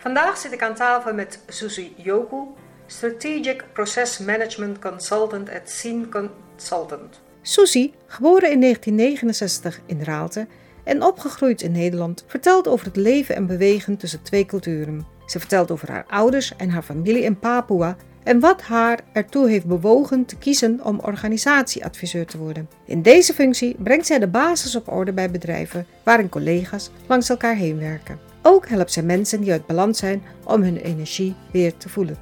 Vandaag zit ik aan tafel met Susie Joku, Strategic Process Management Consultant at Scene Consultant. Susie, geboren in 1969 in Raalte en opgegroeid in Nederland, vertelt over het leven en bewegen tussen twee culturen. Ze vertelt over haar ouders en haar familie in Papua en wat haar ertoe heeft bewogen te kiezen om organisatieadviseur te worden. In deze functie brengt zij de basis op orde bij bedrijven waarin collega's langs elkaar heen werken. Ook helpt zij mensen die uit balans zijn om hun energie weer te voelen.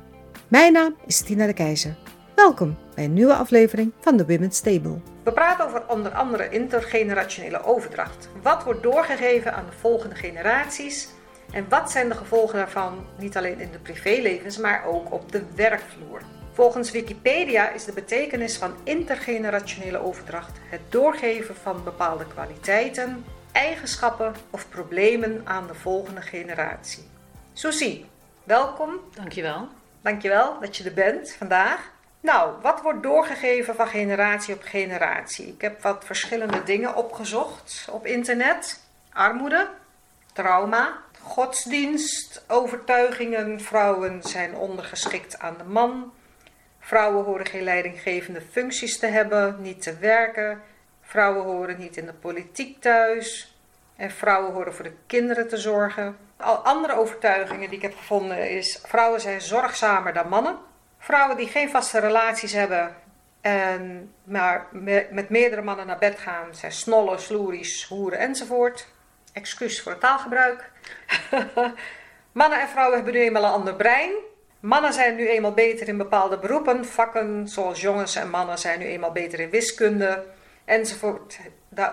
Mijn naam is Tina de Keizer. Welkom bij een nieuwe aflevering van de Women's Table. We praten over onder andere intergenerationele overdracht. Wat wordt doorgegeven aan de volgende generaties en wat zijn de gevolgen daarvan niet alleen in de privélevens, maar ook op de werkvloer? Volgens Wikipedia is de betekenis van intergenerationele overdracht het doorgeven van bepaalde kwaliteiten, eigenschappen of problemen aan de volgende generatie. Susie, welkom. Dankjewel. Dankjewel dat je er bent vandaag. Nou, wat wordt doorgegeven van generatie op generatie? Ik heb wat verschillende dingen opgezocht op internet. Armoede, trauma, godsdienst, overtuigingen. Vrouwen zijn ondergeschikt aan de man. Vrouwen horen geen leidinggevende functies te hebben, niet te werken. Vrouwen horen niet in de politiek thuis. En vrouwen horen voor de kinderen te zorgen. Al andere overtuigingen die ik heb gevonden is: vrouwen zijn zorgzamer dan mannen. Vrouwen die geen vaste relaties hebben en maar met meerdere mannen naar bed gaan zijn snollen, sloeries, hoeren enzovoort. Excuus voor het taalgebruik. Mannen en vrouwen hebben nu eenmaal een ander brein. Mannen zijn nu eenmaal beter in bepaalde beroepen, vakken, zoals jongens en mannen zijn nu eenmaal beter in wiskunde enzovoort.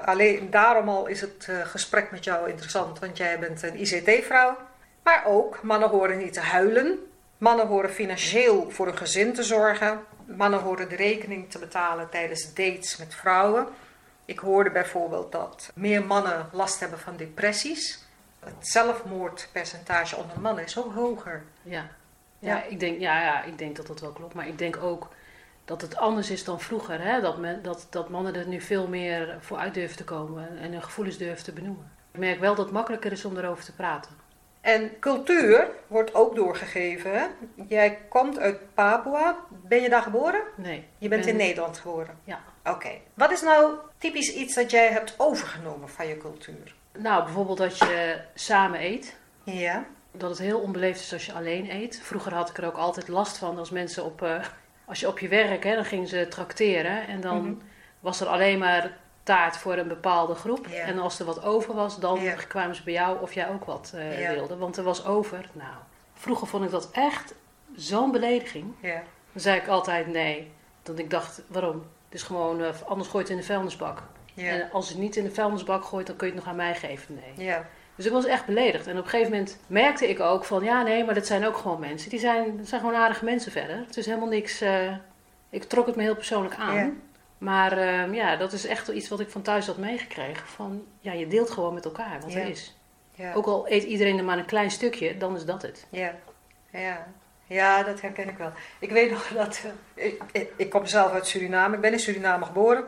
alleen daarom al is het uh, gesprek met jou interessant, want jij bent een ICT-vrouw. Maar ook, mannen horen niet te huilen. Mannen horen financieel voor een gezin te zorgen. Mannen horen de rekening te betalen tijdens dates met vrouwen. Ik hoorde bijvoorbeeld dat meer mannen last hebben van depressies. Het zelfmoordpercentage onder mannen is ook hoger. Ja, ja, ja. Ik, denk, ja, ja ik denk dat dat wel klopt. Maar ik denk ook dat het anders is dan vroeger. Hè? Dat, men, dat, dat mannen er nu veel meer voor uit durven te komen en hun gevoelens durven te benoemen. Ik merk wel dat het makkelijker is om erover te praten. En cultuur wordt ook doorgegeven. Hè? Jij komt uit Papua. Ben je daar geboren? Nee. Je bent in Nederland geboren? Ja. Oké. Wat is nou typisch iets dat jij hebt overgenomen van je cultuur? Nou, bijvoorbeeld dat je samen eet. Ja. Dat het heel onbeleefd is als je alleen eet. Vroeger had ik er ook altijd last van als mensen op... Uh, als je op je werk, hè, dan gingen ze trakteren. En dan Mhm. was er alleen maar taart voor een bepaalde groep. Ja. En als er wat over was, dan Ja. kwamen ze bij jou of jij ook wat Ja. wilde. Want er was over. Nou, vroeger vond ik dat echt zo'n belediging. Dan zei ik altijd nee. Dat ik dacht, waarom? Het is gewoon, eh, anders gooi je het in de vuilnisbak. Ja. En als je het niet in de vuilnisbak gooit, dan kun je het nog aan mij geven. Nee. Ja. Dus ik was echt beledigd. En op een gegeven moment merkte ik ook van, ja nee, maar dat zijn ook gewoon mensen. Die zijn, dat zijn gewoon aardige mensen verder. Het is helemaal niks, eh, ik trok het me heel persoonlijk aan. Ja. Maar ehm, ja, dat is echt iets wat ik van thuis had meegekregen. Van, ja, je deelt gewoon met elkaar wat Ja. er is. Ja. Ook al eet iedereen er maar een klein stukje, dan is dat het. Ja. Ja. Ja, dat herken ik wel. Ik weet nog dat. eh, ik, ik kom zelf uit Suriname. Ik ben in Suriname geboren.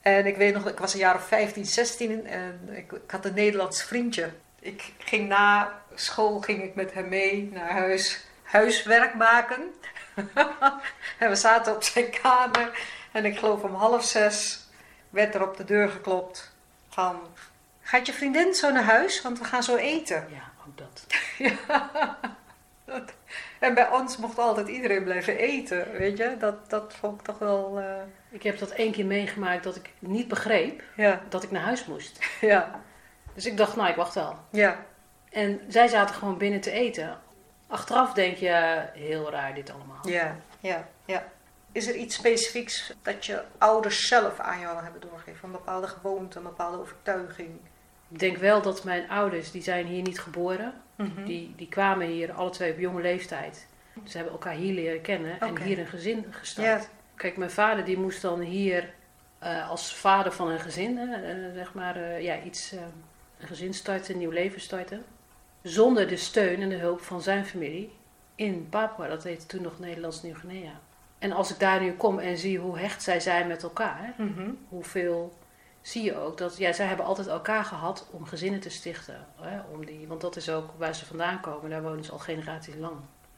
En ik weet nog, ik was een jaar of 15, 16 en ik, ik had een Nederlands vriendje. Ik ging na school ging ik met hem mee naar huis, huiswerk maken. en we zaten op zijn kamer en ik geloof om half zes werd er op de deur geklopt van... Gaat je vriendin zo naar huis? Want we gaan zo eten. Ja, ook dat. Dat- En bij ons mocht altijd iedereen blijven eten, weet je? Dat, dat vond ik toch wel... eh, Ik heb dat één keer meegemaakt dat ik niet begreep ja, dat ik naar huis moest. ja, Dus ik dacht, nou, ik wacht wel. ja, En zij zaten gewoon binnen te eten. Achteraf denk je, heel raar dit allemaal. ja, ja, ja. Is er iets specifieks dat je ouders zelf aan jou hebben doorgegeven? Een bepaalde gewoonte, een bepaalde overtuiging? Ik denk wel dat mijn ouders, die zijn hier niet geboren. Mhm. Die, die kwamen hier alle twee op jonge leeftijd. Ze hebben elkaar hier leren kennen en hier een gezin gestart. Kijk, mijn vader die moest dan hier eh, als vader van een gezin, eh, zeg maar, eh, ja, iets, een gezin starten, een nieuw leven starten. Zonder de steun en de hulp van zijn familie in Papua. Dat heette toen nog Nederlands Nieuw-Guinea. En als ik daar nu kom en zie hoe hecht zij zijn met elkaar, Mhm. hoeveel zie je ook dat ja, zij hebben altijd elkaar gehad om gezinnen te stichten. Hè, om die, want dat is ook waar ze vandaan komen. Daar wonen ze al generaties lang.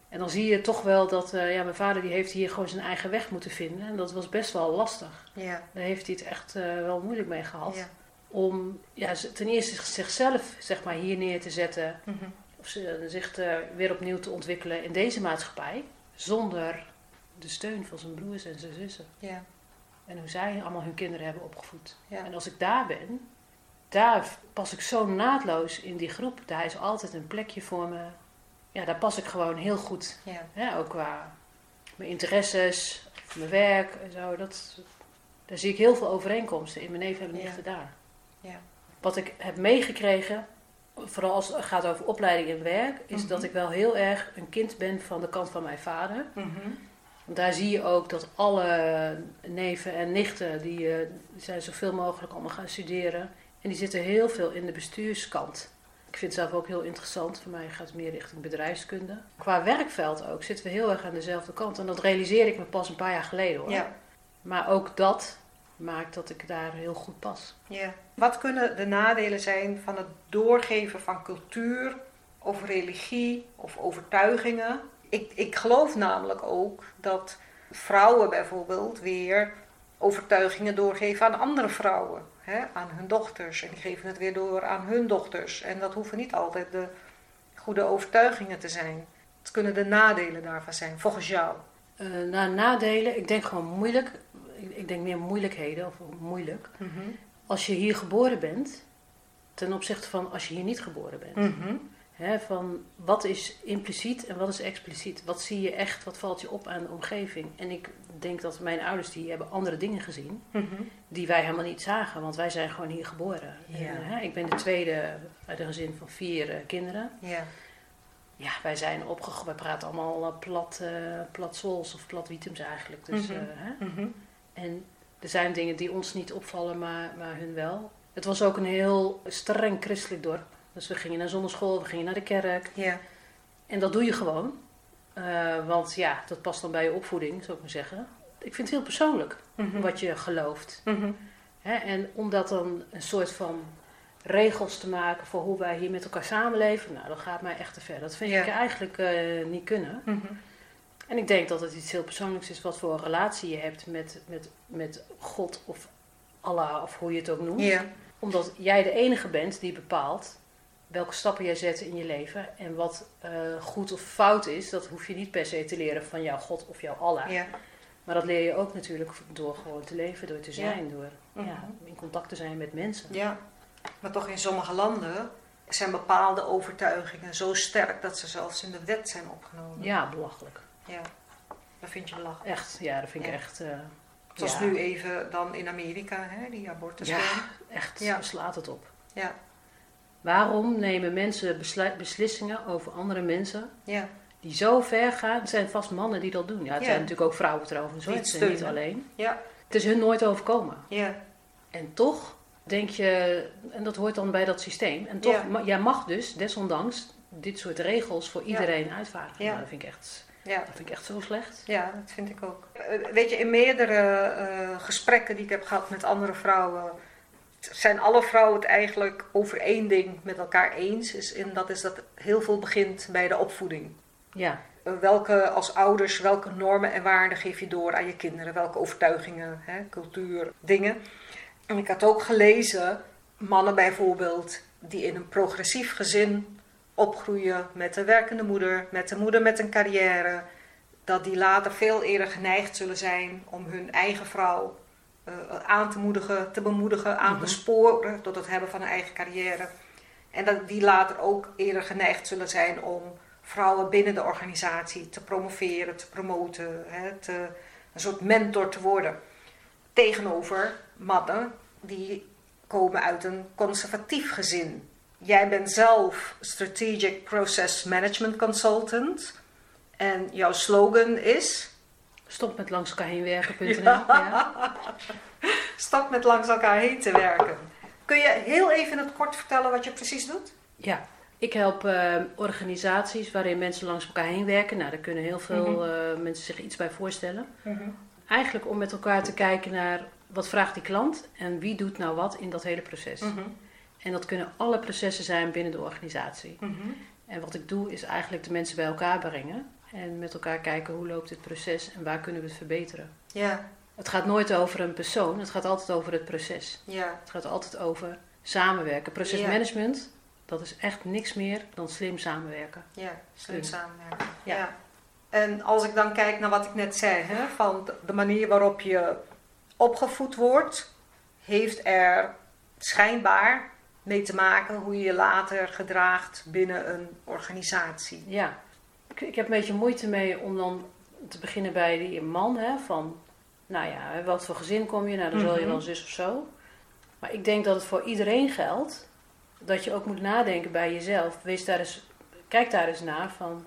En dan zie je toch wel dat uh, ja, mijn vader die heeft hier gewoon zijn eigen weg moeten vinden. En dat was best wel lastig. Ja. Daar heeft hij het echt uh, wel moeilijk mee gehad. Ja. Om ja, ten eerste zichzelf zeg maar, hier neer te zetten. Mhm. Of ze, zich weer opnieuw te ontwikkelen in deze maatschappij. Zonder de steun van zijn broers en zijn zussen. Ja. En hoe zij allemaal hun kinderen hebben opgevoed. Ja. En als ik daar ben, daar pas ik zo naadloos in die groep. Daar is altijd een plekje voor me. Ja, daar pas ik gewoon heel goed. Ja. Ook qua mijn interesses, mijn werk en zo. Dat, daar zie ik heel veel overeenkomsten in mijn neef en mijn Ja. nichten daar. Ja. Wat ik heb meegekregen, vooral als het gaat over opleiding en werk, is Mhm. dat ik wel heel erg een kind ben van de kant van mijn vader. Mhm. Want daar zie je ook dat alle neven en nichten, die, eh, zijn zoveel mogelijk allemaal gaan studeren. En die zitten heel veel in de bestuurskant. Ik vind het zelf ook heel interessant. Voor mij gaat het meer richting bedrijfskunde. Qua werkveld ook zitten we heel erg aan dezelfde kant. En dat realiseerde ik me pas een paar jaar geleden hoor. Ja. Maar ook dat maakt dat ik daar heel goed pas. Ja. Wat kunnen de nadelen zijn van het doorgeven van cultuur of religie of overtuigingen? Ik, ik geloof namelijk ook dat vrouwen bijvoorbeeld weer overtuigingen doorgeven aan andere vrouwen, hè, aan hun dochters. En die geven het weer door aan hun dochters. En dat hoeven niet altijd de goede overtuigingen te zijn. Het kunnen de nadelen daarvan zijn, volgens jou. Na nadelen, ik denk gewoon moeilijk. Ik, denk meer moeilijkheden of moeilijk. Als je hier geboren bent, ten opzichte van als je hier niet geboren bent. Mhm. Hè, van wat is impliciet en wat is expliciet? Wat zie je echt, wat valt je op aan de omgeving? En ik denk dat mijn ouders die hebben andere dingen gezien Mhm. die wij helemaal niet zagen, want wij zijn gewoon hier geboren. Ja. En, hè, ik ben de tweede uit een gezin van vier eh, kinderen. Ja. Ja, wij zijn opgegroeid, wij praten allemaal eh, plat, eh plat Zwols of plat Wietums eigenlijk. Dus, Mhm. hè? Mhm. En er zijn dingen die ons niet opvallen, maar, maar hun wel. Het was ook een heel streng christelijk dorp. Dus we gingen naar zonneschool, we gingen naar de kerk. Ja. En dat doe je gewoon. Eh, want ja, dat past dan bij je opvoeding, zou ik maar zeggen. Ik vind het heel persoonlijk Mhm. wat je gelooft. Mhm. Hè? En om dat dan een soort van regels te maken voor hoe wij hier met elkaar samenleven, nou, dat gaat mij echt te ver. Dat vind Ja. ik eigenlijk eh, niet kunnen. Mhm. En ik denk dat het iets heel persoonlijks is wat voor een relatie je hebt met, met, met God of Allah of hoe je het ook noemt. Ja. Omdat jij de enige bent die bepaalt welke stappen jij zet in je leven. En wat eh, goed of fout is, dat hoef je niet per se te leren van jouw God of jouw Allah. Ja. Maar dat leer je ook natuurlijk door gewoon te leven, door te zijn, door Mhm. in contact te zijn met mensen. Ja, maar toch in sommige landen zijn bepaalde overtuigingen zo sterk dat ze zelfs in de wet zijn opgenomen. Ja, belachelijk. Ja, dat vind je belachelijk. Echt, ja, dat vind ik echt. eh, Zoals ja, nu even dan in Amerika, hè, die abortuswet. Ja, echt, Ja. slaat het op. Ja. Waarom nemen mensen beslissingen over andere mensen Ja, die zo ver gaan? Het zijn vast mannen die dat doen. Ja, het Ja. zijn natuurlijk ook vrouwen trouwens, hoor. Het niet steunen. alleen. ja, Het is hun nooit overkomen. ja, En toch denk je, en dat hoort dan bij dat systeem, en toch, Ja. jij mag dus desondanks dit soort regels voor iedereen uitvaardigen. Ja. Nou, dat, vind ik echt, ja. dat vind ik echt zo slecht. Ja, dat vind ik ook. Eh, Weet je, in meerdere eh, gesprekken die ik heb gehad met andere vrouwen, zijn alle vrouwen het eigenlijk over één ding met elkaar eens. Is in, dat is dat heel veel begint bij de opvoeding. Ja, Eh, Welke als ouders, welke normen en waarden geef je door aan je kinderen? Welke overtuigingen, hè, cultuur, dingen. En ik had ook gelezen, mannen bijvoorbeeld, die in een progressief gezin opgroeien met een werkende moeder, met een moeder met een carrière, dat die later veel eerder geneigd zullen zijn om hun eigen vrouw aan te moedigen, te bemoedigen, aan te Mhm. sporen tot het hebben van een eigen carrière. En dat die later ook eerder geneigd zullen zijn om vrouwen binnen de organisatie te promoveren, te promoten, hè, te, een soort mentor te worden. Tegenover mannen die komen uit een conservatief gezin. Jij bent zelf Strategic Process Management Consultant en jouw slogan is stop met langs elkaar heen werken.nl. Ja. Ja. stap met langs elkaar heen te werken. Kun je heel even in het kort vertellen wat je precies doet? Ja, ik help eh, organisaties waarin mensen langs elkaar heen werken. Nou, daar kunnen heel veel Mhm. eh, mensen zich iets bij voorstellen. Eigenlijk om met elkaar te kijken naar wat vraagt die klant en wie doet nou wat in dat hele proces. Mhm. En dat kunnen alle processen zijn binnen de organisatie. Mhm. En wat ik doe is eigenlijk de mensen bij elkaar brengen en met elkaar kijken hoe loopt dit proces en waar kunnen we het verbeteren. Ja, Het gaat nooit over een persoon, het gaat altijd over het proces. ja, Het gaat altijd over samenwerken. Procesmanagement, dat is echt niks meer dan slim samenwerken. ja. Slim samenwerken. Ja. Ja. En als ik dan kijk naar wat ik net zei, hè, van de- de manier waarop je opgevoed wordt, heeft er schijnbaar mee te maken hoe je je later gedraagt binnen een organisatie. Ja, ik, ik heb een beetje moeite mee om dan te beginnen bij die man. Hè, van, nou ja, wat voor gezin kom je? Nou, dan zal je Mhm. wel zus of zo. Maar ik denk dat het voor iedereen geldt. Dat je ook moet nadenken bij jezelf. Wees daar eens, kijk daar eens naar van...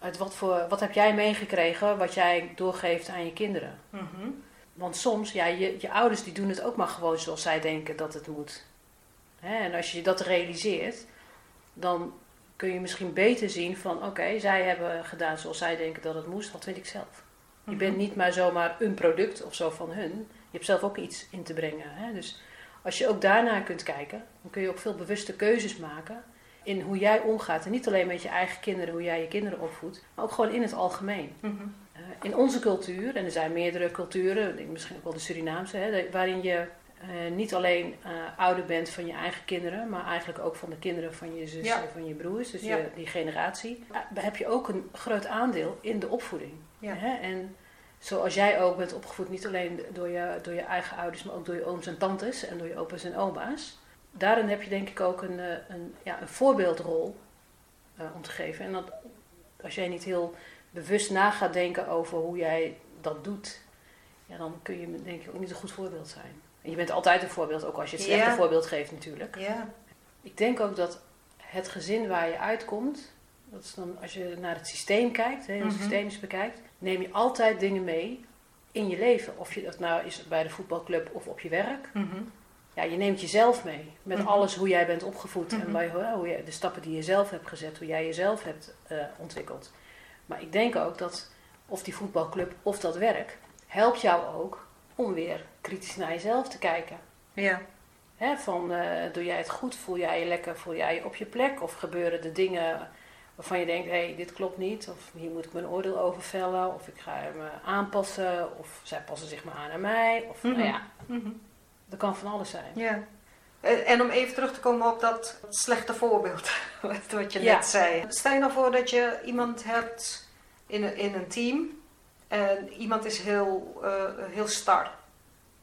Uit wat, voor, wat heb jij meegekregen wat jij doorgeeft aan je kinderen? Mhm. Want soms, ja, je, je ouders die doen het ook maar gewoon zoals zij denken dat het moet. Hè, en als je dat realiseert, dan kun je misschien beter zien van... Oké, zij hebben gedaan zoals zij denken dat het moest, wat vind ik zelf? Je Mhm. bent niet maar zomaar een product of zo van hun. Je hebt zelf ook iets in te brengen. Hè? Dus als je ook daarnaar kunt kijken, dan kun je ook veel bewuste keuzes maken in hoe jij omgaat. En niet alleen met je eigen kinderen, hoe jij je kinderen opvoedt, maar ook gewoon in het algemeen. Mhm. Eh, in onze cultuur, en er zijn meerdere culturen, misschien ook wel de Surinaamse, hè, waarin je eh, niet alleen eh, ouder bent van je eigen kinderen, maar eigenlijk ook van de kinderen van je zus Ja. en van je broers, dus Ja. je, die generatie, eh, heb je ook een groot aandeel in de opvoeding. Ja. Hè? En zoals jij ook bent opgevoed, niet alleen door je, door je eigen ouders, maar ook door je ooms en tantes en door je opa's en oma's. Daarin heb je denk ik ook een, een, ja, een voorbeeldrol om te geven. En dat, als jij niet heel bewust na gaat denken over hoe jij dat doet, ja, dan kun je denk ik ook niet een goed voorbeeld zijn. Je bent altijd een voorbeeld, ook als je het slechte voorbeeld geeft natuurlijk. Ja. Ik denk ook dat het gezin waar je uitkomt, dat is dan als je naar het systeem kijkt, hè, heel Mhm. systemisch bekijkt, neem je altijd dingen mee in je leven. Of je dat nou is bij de voetbalclub of op je werk. Mhm. Ja, je neemt jezelf mee. Met Mhm. alles hoe jij bent opgevoed en Mhm. waar je, hoe je, de stappen die je zelf hebt gezet, hoe jij jezelf hebt eh, ontwikkeld. Maar ik denk ook dat of die voetbalclub of dat werk helpt jou ook om weer kritisch naar jezelf te kijken. Ja. Van, eh, doe jij het goed? Voel jij je lekker? Voel jij je op je plek? Of gebeuren er dingen waarvan je denkt, hé, hey, dit klopt niet. Of hier moet ik mijn oordeel over vellen. Of ik ga me aanpassen. Of zij passen zich maar aan aan mij. Of, Mhm. nou ja, Mhm. dat kan van alles zijn. Ja. En en om even terug te komen op dat slechte voorbeeld wat- je Ja. net zei. Stel je nou voor dat je iemand hebt in een, in een team en iemand is heel, eh, heel star.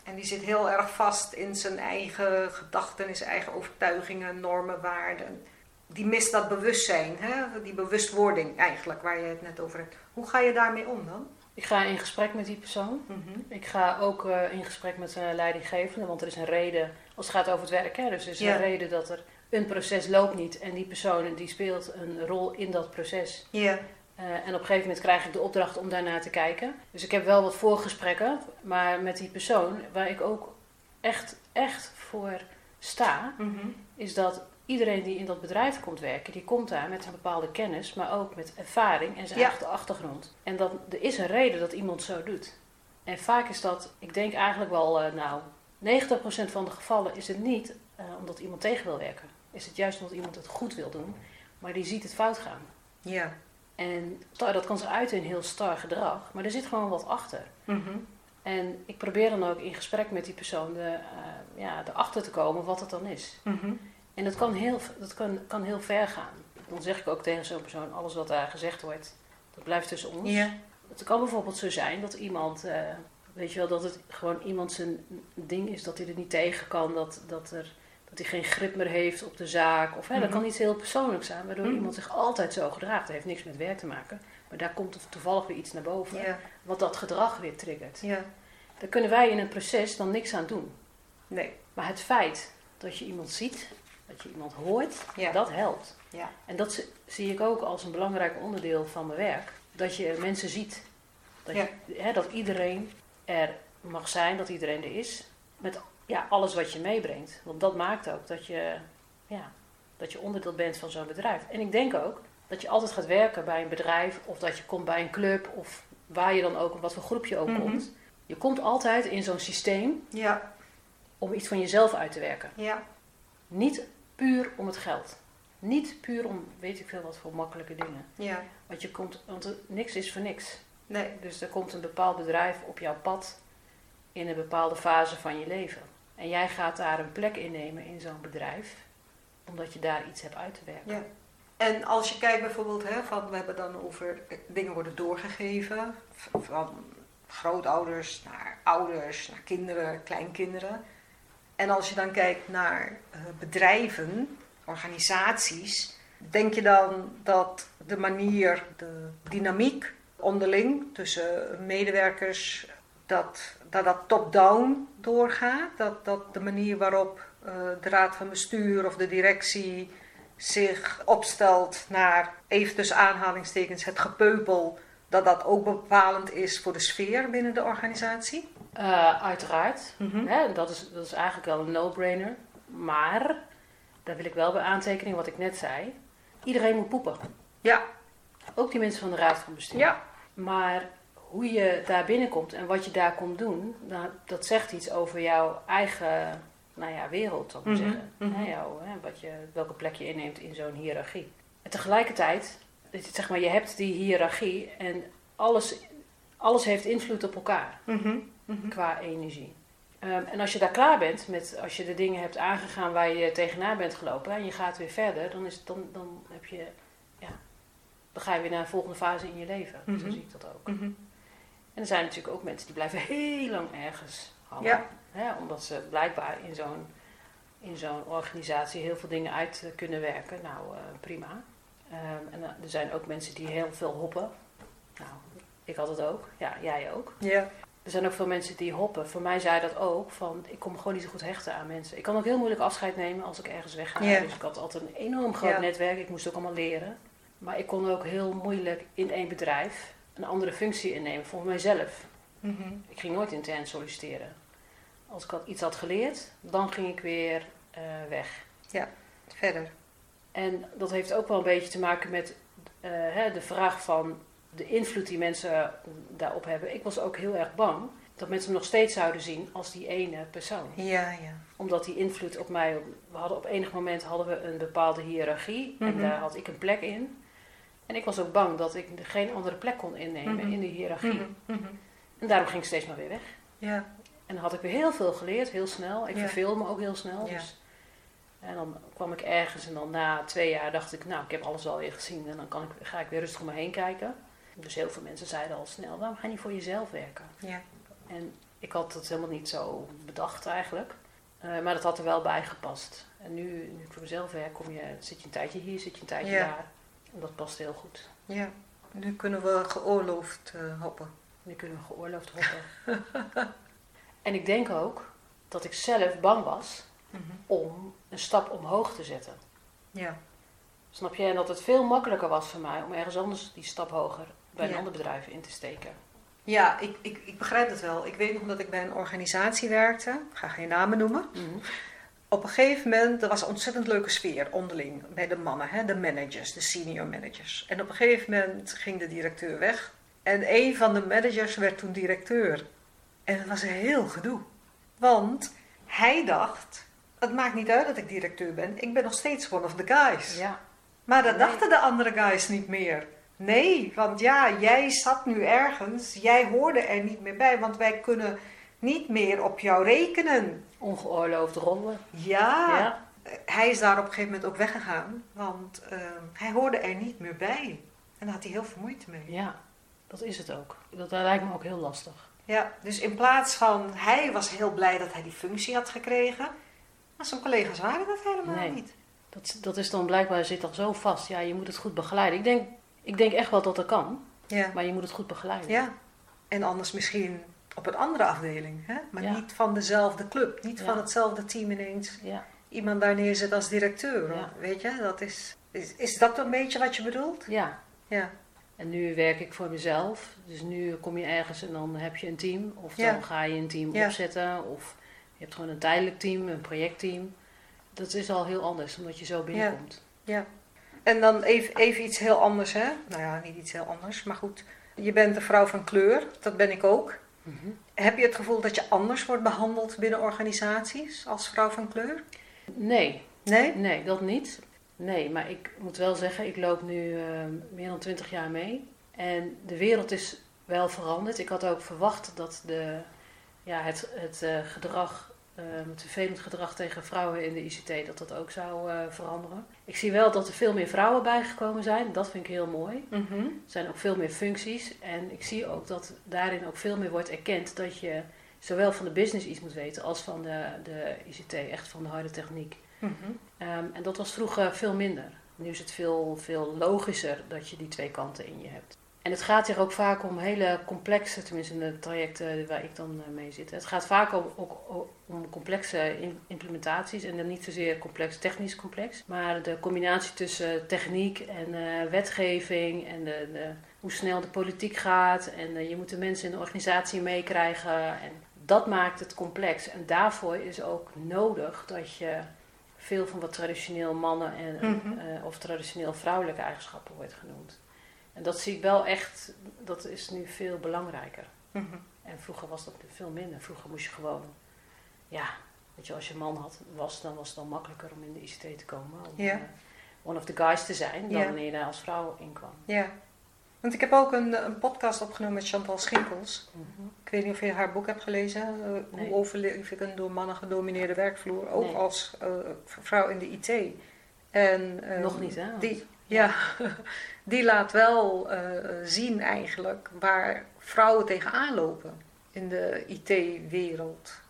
En die zit heel erg vast in zijn eigen gedachten, in zijn eigen overtuigingen, normen, waarden. Die mist dat bewustzijn, hè? die bewustwording eigenlijk, waar je het net over hebt. Hoe ga je daarmee om dan? Ik ga in gesprek met die persoon. Ik ga ook eh, in gesprek met zijn leidinggevende, want er is een reden, als het gaat over het werk, hè, dus er is Ja. een reden dat er een proces loopt niet en die persoon die speelt een rol in dat proces. Ja. Eh, en op een gegeven moment krijg ik de opdracht om daarnaar te kijken. Dus ik heb wel wat voorgesprekken, maar met die persoon, waar ik ook echt, echt voor sta, Mhm. is dat iedereen die in dat bedrijf komt werken, die komt daar met een bepaalde kennis, maar ook met ervaring en zijn Ja. eigen achtergrond. En dat, er is een reden dat iemand zo doet. En vaak is dat, ik denk eigenlijk wel, eh, nou, 90% van de gevallen is het niet eh, omdat iemand tegen wil werken. Is het juist omdat iemand het goed wil doen, maar die ziet het fout gaan. Ja. En dat kan zich uiten in heel star gedrag, maar er zit gewoon wat achter. Mhm. En ik probeer dan ook in gesprek met die persoon de, eh, ja, erachter te komen wat het dan is. Mhm. En dat kan heel, dat kan, kan heel ver gaan. Dan zeg ik ook tegen zo'n persoon, alles wat daar gezegd wordt, dat blijft tussen ons. Het kan bijvoorbeeld zo zijn dat iemand, eh, weet je wel, dat het gewoon iemand zijn ding is dat hij er niet tegen kan, dat, dat, er, dat hij geen grip meer heeft op de zaak. Of hè, dat Mhm. kan iets heel persoonlijks zijn, waardoor Mhm. iemand zich altijd zo gedraagt. Dat heeft niks met werk te maken, maar daar komt toevallig weer iets naar boven, wat dat gedrag weer triggert. Ja. Daar kunnen wij in een proces dan niks aan doen. Nee. Maar het feit dat je iemand ziet, dat je iemand hoort, dat helpt. Ja. En dat zi- zie ik ook als een belangrijk onderdeel van mijn werk. Dat je mensen ziet. Dat, je, hè, dat iedereen er mag zijn, dat iedereen er is. Met ja, alles wat je meebrengt. Want dat maakt ook dat je, ja, dat je onderdeel bent van zo'n bedrijf. En ik denk ook dat je altijd gaat werken bij een bedrijf. Of dat je komt bij een club. Of waar je dan ook, wat voor groep je ook Mhm. komt. Je komt altijd in zo'n systeem Ja, om iets van jezelf uit te werken. ja, Niet puur om het geld. Niet puur om weet ik veel wat voor makkelijke dingen. ja. Want, je komt, want er- niks is voor niks. Nee, Dus er komt een bepaald bedrijf op jouw pad in een bepaalde fase van je leven. En jij gaat daar een plek innemen in zo'n bedrijf, omdat je daar iets hebt uit te werken. Ja. En als je kijkt bijvoorbeeld, hè, van, we hebben dan over eh, dingen worden doorgegeven van grootouders naar ouders, naar kinderen, kleinkinderen. En als je dan kijkt naar eh, bedrijven, organisaties, denk je dan dat de manier, de dynamiek onderling tussen medewerkers, dat dat, dat top-down doorgaat? Dat, dat de manier waarop eh, de raad van bestuur of de directie zich opstelt naar, even tussen aanhalingstekens, het gepeupel, dat dat ook bepalend is voor de sfeer binnen de organisatie? Eh, uiteraard. Mhm. Dat, is, dat is eigenlijk wel een no-brainer. Maar, daar wil ik wel bij aantekenen wat ik net zei. Iedereen moet poepen. Ja, Ook die mensen van de raad van bestuur. ja, Maar hoe je daar binnenkomt en wat je daar komt doen, nou, dat zegt iets over jouw eigen nou ja, wereld, zal ik maar Mhm, zeggen. Hè, jouw, hè, wat je, welke plek je inneemt in zo'n hiërarchie. En tegelijkertijd, zeg maar, je hebt die hiërarchie en alles, alles heeft invloed op elkaar Mhm, mhm. qua energie. Ehm, en als je daar klaar bent met, als je de dingen hebt aangegaan waar je tegenaan bent gelopen en je gaat weer verder, dan, is, het- dan, dan heb je, dan ga je weer naar een volgende fase in je leven. Zo zie ik dat ook. En er zijn natuurlijk ook mensen die blijven heel lang ergens hangen. Ja. Hè, omdat ze blijkbaar in zo'n, in zo'n organisatie heel veel dingen uit kunnen werken. Nou, eh, prima. Ehm, en er zijn ook mensen die heel veel hoppen. Nou, ik had het ook. Ja, jij ook. Ja, Er zijn ook veel mensen die hoppen. Voor mij zei dat ook. Van, ik kon me gewoon niet zo goed hechten aan mensen. Ik kan ook heel moeilijk afscheid nemen als ik ergens wegga. Ja. Dus ik had altijd een enorm groot Ja. netwerk. Ik moest ook allemaal leren. Maar ik kon ook heel moeilijk in één bedrijf een andere functie innemen voor mijzelf. Mhm. Ik ging nooit intern solliciteren. Als ik had, iets had geleerd, dan ging ik weer eh, weg. verder. En dat heeft ook wel een beetje te maken met eh, hè, de vraag van de invloed die mensen daarop hebben. Ik was ook heel erg bang dat mensen me nog steeds zouden zien als die ene persoon. Ja, ja. Omdat die invloed op mij, we hadden op enig moment hadden we een bepaalde hiërarchie en Mhm. daar had ik een plek in. En ik was ook bang dat ik geen andere plek kon innemen Mhm. in die hiërarchie. Mhm, mhm. En daarom ging ik steeds maar weer weg. Ja, En dan had ik weer heel veel geleerd, heel snel. Ik Ja. me ook heel snel. Ja. Dus. En dan kwam ik ergens en dan na twee jaar dacht ik, nou, ik heb alles alweer gezien. En dan kan ik, ga ik weer rustig om me heen kijken. Dus heel veel mensen zeiden al snel, waarom ga je niet voor jezelf werken? ja. En ik had het helemaal niet zo bedacht eigenlijk. Eh, maar dat had er wel bij gepast. En nu, nu ik voor mezelf werk, kom je, zit je een tijdje hier, zit je een tijdje Ja. daar. Dat past heel goed. ja. Nu kunnen we geoorloofd eh, hoppen. Nu kunnen we geoorloofd hoppen. en ik denk ook dat ik zelf bang was Mhm. om een stap omhoog te zetten. Ja, Snap je? En dat het veel makkelijker was voor mij om ergens anders die stap hoger bij een Ja. ander bedrijf in te steken. ja ik, ik, ik begrijp het wel. Ik weet nog dat ik bij een organisatie werkte. Ik ga geen namen noemen. Op een gegeven moment, er was een ontzettend leuke sfeer onderling bij de mannen, hè, de managers, de senior managers. En op een gegeven moment ging de directeur weg. En een van de managers werd toen directeur. En het was een heel gedoe. Want hij dacht, het maakt niet uit dat ik directeur ben, ik ben nog steeds one of the guys. Ja, Maar dat Nee. dachten de andere guys niet meer. Nee, want ja, jij zat nu ergens, jij hoorde er niet meer bij, want wij kunnen niet meer op jou rekenen. ongeoorloofd rollen. Ja, Ja. hij is daar op een gegeven moment ook weggegaan, want eh, hij hoorde er niet meer bij. En daar had hij heel veel moeite mee. ja, dat is het ook. Dat lijkt me ook heel lastig. Ja, dus in plaats van, hij was heel blij dat hij die functie had gekregen, maar zijn collega's waren dat helemaal Nee. niet. Dat, dat is dan blijkbaar zit dan zo vast. Ja, je moet het goed begeleiden. Ik denk, ik denk echt wel dat dat kan, Ja. maar je moet het goed begeleiden. Ja, en anders misschien op een andere afdeling, hè? maar Ja. niet van dezelfde club, niet Ja. van hetzelfde team ineens. Ja, Iemand daar neerzet als directeur, weet je, dat is, is. Is dat een beetje wat je bedoelt? ja. Ja, En nu werk ik voor mezelf. Dus nu kom je ergens en dan heb je een team. Of dan ga je een team opzetten. Of je hebt gewoon een tijdelijk team, een projectteam. Dat is al heel anders, omdat je zo binnenkomt. ja. En dan even, even iets heel anders, hè? Nou ja, niet iets heel anders, maar goed. Je bent een vrouw van kleur, dat ben ik ook. Mhm. Heb je het gevoel dat je anders wordt behandeld binnen organisaties als vrouw van kleur? Nee, Nee? nee, dat niet. Nee, maar ik moet wel zeggen, ik loop nu eh, meer dan twintig jaar mee. En de wereld is wel veranderd. Ik had ook verwacht dat de, ja, het, het eh, gedrag, eh, het vervelend gedrag tegen vrouwen in de ICT, dat dat ook zou eh, veranderen. Ik zie wel dat er veel meer vrouwen bijgekomen zijn. Dat vind ik heel mooi. Mhm. Er zijn ook veel meer functies. En ik zie ook dat daarin ook veel meer wordt erkend dat je zowel van de business iets moet weten als van de, de ICT, echt van de harde techniek. Mhm. Ehm, en dat was vroeger veel minder. Nu is het veel, veel logischer dat je die twee kanten in je hebt. En het gaat hier ook vaak om hele complexe, tenminste in de trajecten waar ik dan eh, mee zit. Het gaat vaak om, ook om complexe implementaties en dan niet zozeer complex, technisch complex. Maar de combinatie tussen techniek en eh, wetgeving en de, de, hoe snel de politiek gaat. En eh, je moet de mensen in de organisatie meekrijgen. En dat maakt het complex. En daarvoor is ook nodig dat je veel van wat traditioneel mannen en, Mhm. of traditioneel vrouwelijke eigenschappen wordt genoemd. En dat zie ik wel echt, dat is nu veel belangrijker. Mhm. En vroeger was dat veel minder. Vroeger moest je gewoon, ja, weet je, als je een man had, was, dan was het dan makkelijker om in de ICT te komen. Om eh, one of the guys te zijn, dan wanneer je daar als vrouw in kwam. Ja. Want ik heb ook een, een podcast opgenomen met Chantal Schinkels. Mhm. Ik weet niet of je haar boek hebt gelezen. eh, Nee. Hoe overleef ik een door mannen gedomineerde werkvloer? Ook Nee. als eh, vrouw in de IT. En, eh, Nog niet, hè? Want- Die, ja, die laat wel eh, zien eigenlijk waar vrouwen tegenaan lopen in de IT-wereld.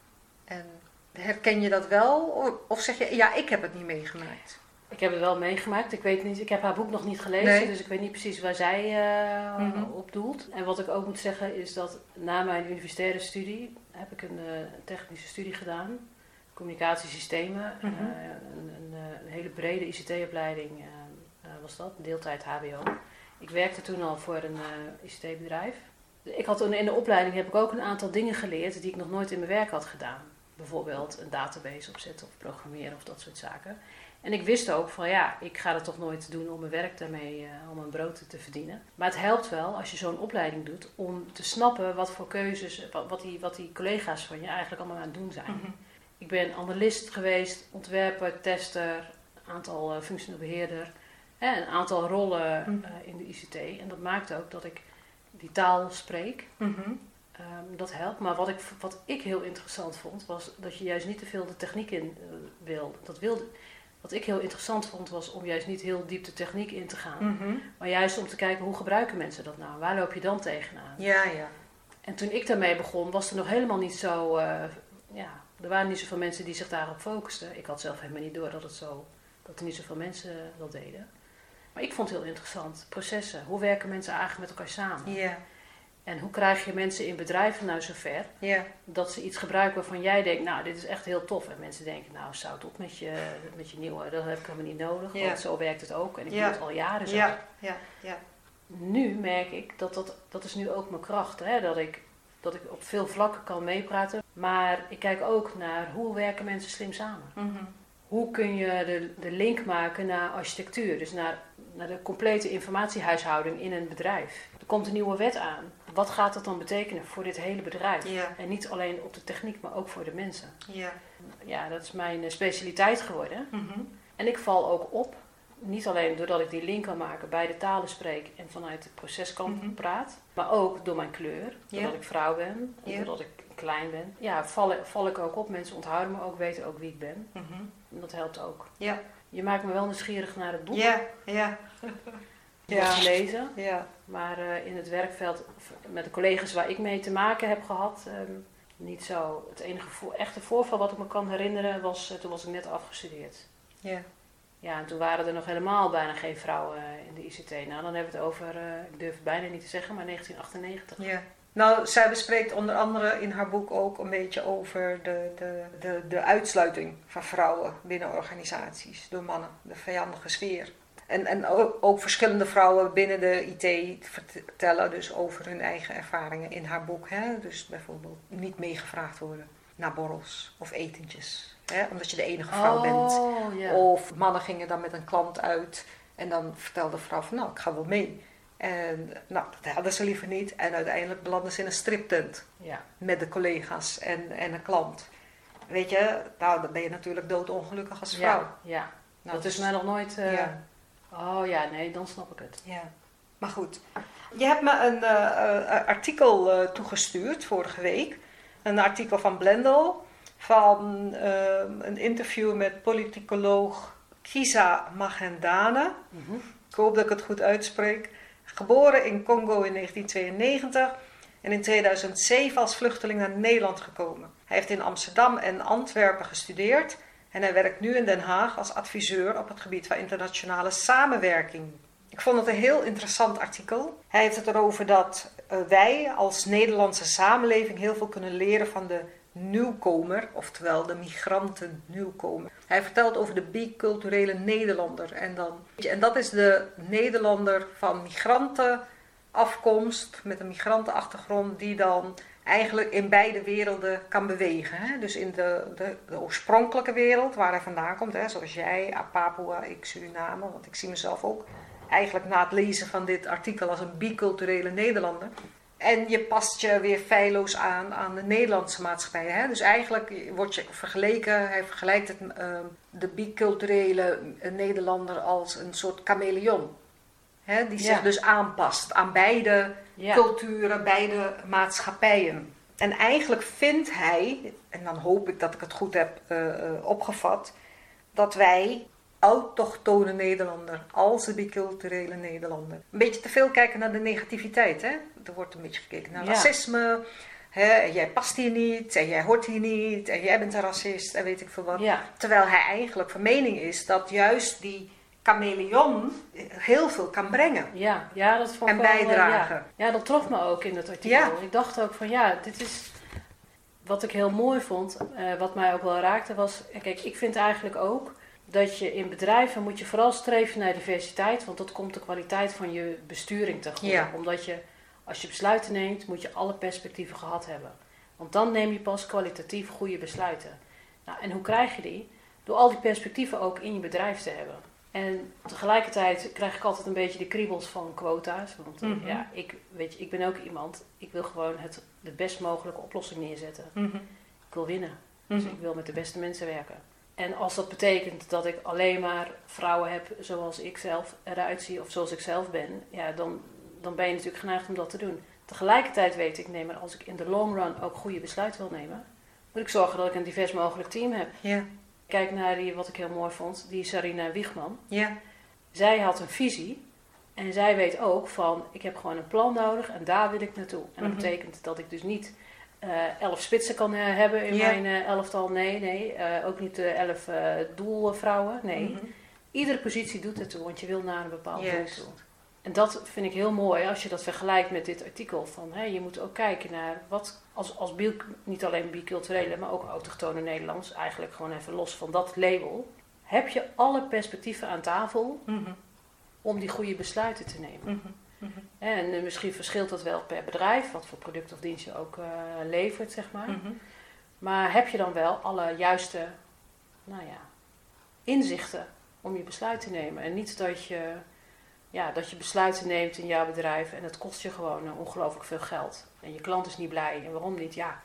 En herken je dat wel? Of- zeg je, ja, ik heb het niet meegemaakt? Ik heb het wel meegemaakt. Ik weet niet, ik heb haar boek nog niet gelezen, Nee. dus ik weet niet precies waar zij eh, Mhm. op doelt. En wat ik ook moet zeggen is dat na mijn universitaire studie heb ik een eh, technische studie gedaan, communicatiesystemen, eh, een, een, een hele brede ICT-opleiding was dat, deeltijd HBO. Ik werkte toen al voor een eh, ICT-bedrijf. Ik had toen in de opleiding heb ik ook een aantal dingen geleerd die ik nog nooit in mijn werk had gedaan. Bijvoorbeeld een database opzetten of programmeren of dat soort zaken. En ik wist ook van ja, ik ga dat toch nooit doen om mijn werk daarmee, eh, om mijn brood te verdienen. Maar het helpt wel als je zo'n opleiding doet om te snappen wat voor keuzes, wat, wat, die, wat die collega's van je eigenlijk allemaal aan het doen zijn. Mhm. Ik ben analist geweest, ontwerper, tester, aantal eh, functioneel beheerder. Hè, een aantal rollen Mhm. eh, in de ICT. En dat maakt ook dat ik die taal spreek. Mhm. Ehm, dat helpt. Maar wat ik, wat ik heel interessant vond, was dat je juist niet te veel de techniek in eh, wil. Dat wilde. Wat ik heel interessant vond, was om juist niet heel diep de techniek in te gaan. Mhm. Maar juist om te kijken hoe gebruiken mensen dat nou? Waar loop je dan tegenaan? Ja, ja. En toen ik daarmee begon, was er nog helemaal niet zo. eh, ja, er waren niet zoveel mensen die zich daarop focusten. Ik had zelf helemaal niet door dat, het zo, dat er niet zoveel mensen dat deden. Maar ik vond het heel interessant. Processen. Hoe werken mensen eigenlijk met elkaar samen? Ja, En hoe krijg je mensen in bedrijven nou zover ja. dat ze iets gebruiken waarvan jij denkt, nou, dit is echt heel tof. En mensen denken, nou, zout op met je, met je nieuwe, dat heb ik helemaal niet nodig. Ja. Want zo werkt het ook. En ik Ja. doe het al jaren zo. Ja, ja, ja. Nu merk ik dat dat, dat is nu ook mijn kracht. Hè? Dat, ik, dat ik op veel vlakken kan meepraten. Maar ik kijk ook naar hoe werken mensen slim samen. Mhm. Hoe kun je de, de link maken naar architectuur? Dus naar, naar de complete informatiehuishouding in een bedrijf. Er komt een nieuwe wet aan. Wat gaat dat dan betekenen voor dit hele bedrijf? Ja, En niet alleen op de techniek, maar ook voor de mensen. ja. Ja, dat is mijn eh, specialiteit geworden. Mhm. En ik val ook op, niet alleen doordat ik die link kan maken, beide talen spreek en vanuit het proceskant Mhm. praat, maar ook door mijn kleur, doordat Ja. ik vrouw ben, en doordat ik klein ben. Ja, val, val ik ook op. Mensen onthouden me ook, weten ook wie ik ben. Mhm. En dat helpt ook. Ja. Je maakt me wel nieuwsgierig naar het boek, Ja, ja. te lezen. Ja. Maar eh, in het werkveld, met de collega's waar ik mee te maken heb gehad, ehm, niet zo. Het enige vo- echte voorval wat ik me kan herinneren was, eh, toen was ik net afgestudeerd. Ja. Ja, en toen waren er nog helemaal bijna geen vrouwen eh, in de ICT. Nou, dan hebben we het over, ik durf het bijna niet te zeggen, maar 1998. Ja. Nou, zij bespreekt onder andere in haar boek ook een beetje over de, de, de, de uitsluiting van vrouwen binnen organisaties door mannen, de vijandige sfeer. En, en ook, ook verschillende vrouwen binnen de IT vertellen dus over hun eigen ervaringen in haar boek. Hè? Dus bijvoorbeeld niet meegevraagd worden naar borrels of etentjes, hè? omdat je de enige vrouw bent. Oh. Of mannen gingen dan met een klant uit en dan vertelde de vrouw van nou, ik ga wel mee. En nou, dat hadden ze liever niet. En uiteindelijk belanden ze in een striptent Ja. met de collega's en, en een klant. Weet je, nou, dan ben je natuurlijk doodongelukkig als vrouw. Ja, ja. Nou, dat is dus- mij nog nooit... eh, Ja. Oh ja, nee, dan snap ik het. Ja, maar goed. Je hebt me een eh, eh, artikel toegestuurd vorige week. Een artikel van Blendel. Van een interview met politicoloog Kisa Magendane. Mhm. Ik hoop dat ik het goed uitspreek. Geboren in Congo in 1992 en in 2007 als vluchteling naar Nederland gekomen. Hij heeft in Amsterdam en Antwerpen gestudeerd en hij werkt nu in Den Haag als adviseur op het gebied van internationale samenwerking. Ik vond het een heel interessant artikel. Hij heeft het erover dat eh, wij als Nederlandse samenleving heel veel kunnen leren van de nieuwkomer, oftewel de migranten nieuwkomer. Hij vertelt over de biculturele Nederlander. En, dan, en dat is de Nederlander van migrantenafkomst, met een migrantenachtergrond, die dan eigenlijk in beide werelden kan bewegen. Hè? Dus in de, de, de oorspronkelijke wereld, waar hij vandaan komt, hè? zoals jij, Papua, ik Suriname, want ik zie mezelf ook eigenlijk na het lezen van dit artikel als een biculturele Nederlander. En je past je weer feilloos aan aan de Nederlandse maatschappij. Hè? Dus eigenlijk wordt je vergeleken, hij vergelijkt het, eh, de biculturele Nederlander als een soort chameleon. Hè? Die zich Ja. dus aanpast aan beide Ja. culturen, beide maatschappijen. En eigenlijk vindt hij, en dan hoop ik dat ik het goed heb eh, eh, opgevat, dat wij autochtone Nederlander als de biculturele Nederlander. Een beetje te veel kijken naar de negativiteit. Hè? Er wordt een beetje gekeken naar Ja. racisme. Hè? Jij past hier niet, en jij hoort hier niet, en jij bent een racist, en weet ik veel wat. Ja. Terwijl hij eigenlijk van mening is dat juist die chameleon heel veel kan brengen. Ja, ja, dat vond En ik eh, bijdragen. ja. ja, dat trof me ook in het artikel. Ja. Ik dacht ook van ja, dit is wat ik heel mooi vond, eh, wat mij ook wel raakte, was, kijk, ik vind eigenlijk ook dat je in bedrijven moet je vooral streven naar diversiteit, want dat komt de kwaliteit van je besturing te goede. Ja. Omdat je, als je besluiten neemt, moet je alle perspectieven gehad hebben. Want dan neem je pas kwalitatief goede besluiten. Nou, en hoe krijg je die? Door al die perspectieven ook in je bedrijf te hebben. En tegelijkertijd krijg ik altijd een beetje de kriebels van quota's. Want eh, Mhm. ja, ik, weet je, ik ben ook iemand, ik wil gewoon het, de best mogelijke oplossing neerzetten. Mhm. Ik wil winnen. Mhm. Dus ik wil met de beste mensen werken. En als dat betekent dat ik alleen maar vrouwen heb zoals ik zelf eruit zie of zoals ik zelf ben, ja, dan, dan ben je natuurlijk geneigd om dat te doen. Tegelijkertijd weet ik, nee, maar als ik in de long run ook goede besluiten wil nemen, moet ik zorgen dat ik een divers mogelijk team heb. Ja, Kijk naar die, wat ik heel mooi vond, die Sarina Wiegman. ja, Zij had een visie en zij weet ook van, ik heb gewoon een plan nodig en daar wil ik naartoe. En dat Mhm. betekent dat ik dus niet elf spitsen kan eh, hebben in mijn eh, elftal. Nee, nee. Eh, ook niet eh, elf eh, doelvrouwen. Nee. Mhm. Iedere positie doet ertoe, want je wil naar een bepaald doel toe. En dat vind ik heel mooi als je dat vergelijkt met dit artikel. Van, hè, je moet ook kijken naar wat als, als bi- niet alleen biculturele, maar ook autochtone Nederlands. Eigenlijk gewoon even los van dat label. Heb je alle perspectieven aan tafel Mhm. om die goede besluiten te nemen? Mhm. En eh, misschien verschilt dat wel per bedrijf, wat voor product of dienst je ook eh, levert, zeg maar. Mhm. Maar heb je dan wel alle juiste nou ja, inzichten om je besluit te nemen? En niet dat je, ja, dat je besluiten neemt in jouw bedrijf en het kost je gewoon eh, ongelooflijk veel geld. En je klant is niet blij. En waarom niet? Ja,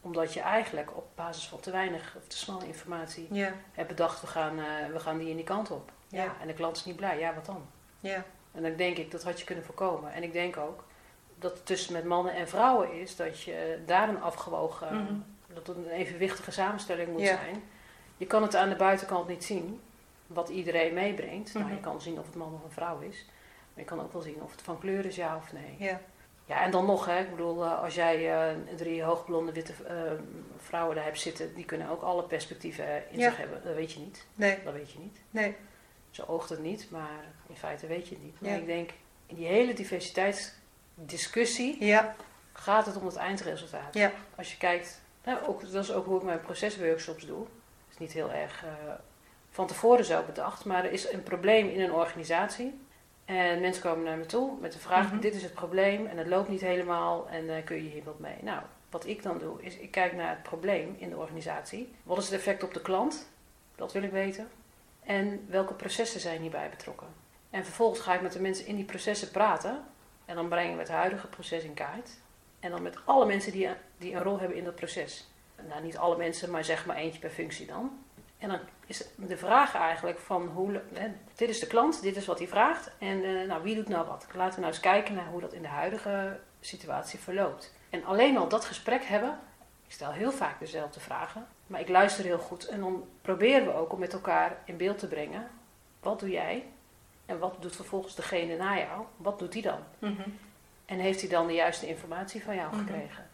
omdat je eigenlijk op basis van te weinig of te smalle informatie hebt bedacht, we gaan, we gaan die en die kant op. Ja. en de klant is niet blij. Ja, wat dan? ja, En dan denk ik, dat had je kunnen voorkomen. En ik denk ook dat het tussen met mannen en vrouwen is dat je daar een afgewogen, Mhm. dat het een evenwichtige samenstelling moet Ja. zijn. Je kan het aan de buitenkant niet zien, wat iedereen meebrengt. Nou, Mhm. je kan zien of het man of een vrouw is. Maar je kan ook wel zien of het van kleur is, ja of nee. ja, Ja, en dan nog, hè, ik bedoel, eh, als jij eh, drie hoogblonde witte eh, vrouwen daar hebt zitten, die kunnen ook alle perspectieven eh, in Ja. zich hebben. Dat weet je niet. nee, Dat weet je niet. nee, Zo oogt het niet, maar in feite weet je het niet. Maar Ja. ik denk, in die hele diversiteitsdiscussie ja, gaat het om het eindresultaat. Ja. Als je kijkt, nou, ook, dat is ook hoe ik mijn procesworkshops doe. Het is niet heel erg eh, van tevoren zo bedacht, maar er is een probleem in een organisatie. En mensen komen naar me toe met de vraag, Mhm. dit is het probleem en het loopt niet helemaal en eh, kun je hier wat mee? Nou, wat ik dan doe, is ik kijk naar het probleem in de organisatie. Wat is het effect op de klant? Dat wil ik weten. En welke processen zijn hierbij betrokken? En vervolgens ga ik met de mensen in die processen praten. En dan brengen we het huidige proces in kaart. En dan met alle mensen die, die een rol hebben in dat proces. Nou, niet alle mensen, maar zeg maar eentje per functie dan. En dan is de vraag eigenlijk van, hoe, hè, dit is de klant, dit is wat hij vraagt. En eh, nou, wie doet nou wat? Laten we nou eens kijken naar hoe dat in de huidige situatie verloopt. En alleen al dat gesprek hebben, ik stel heel vaak dezelfde vragen, maar ik luister heel goed. En dan proberen we ook om met elkaar in beeld te brengen, wat doe jij? En wat doet vervolgens degene na jou? Wat doet die dan? En heeft hij dan de juiste informatie van jou gekregen?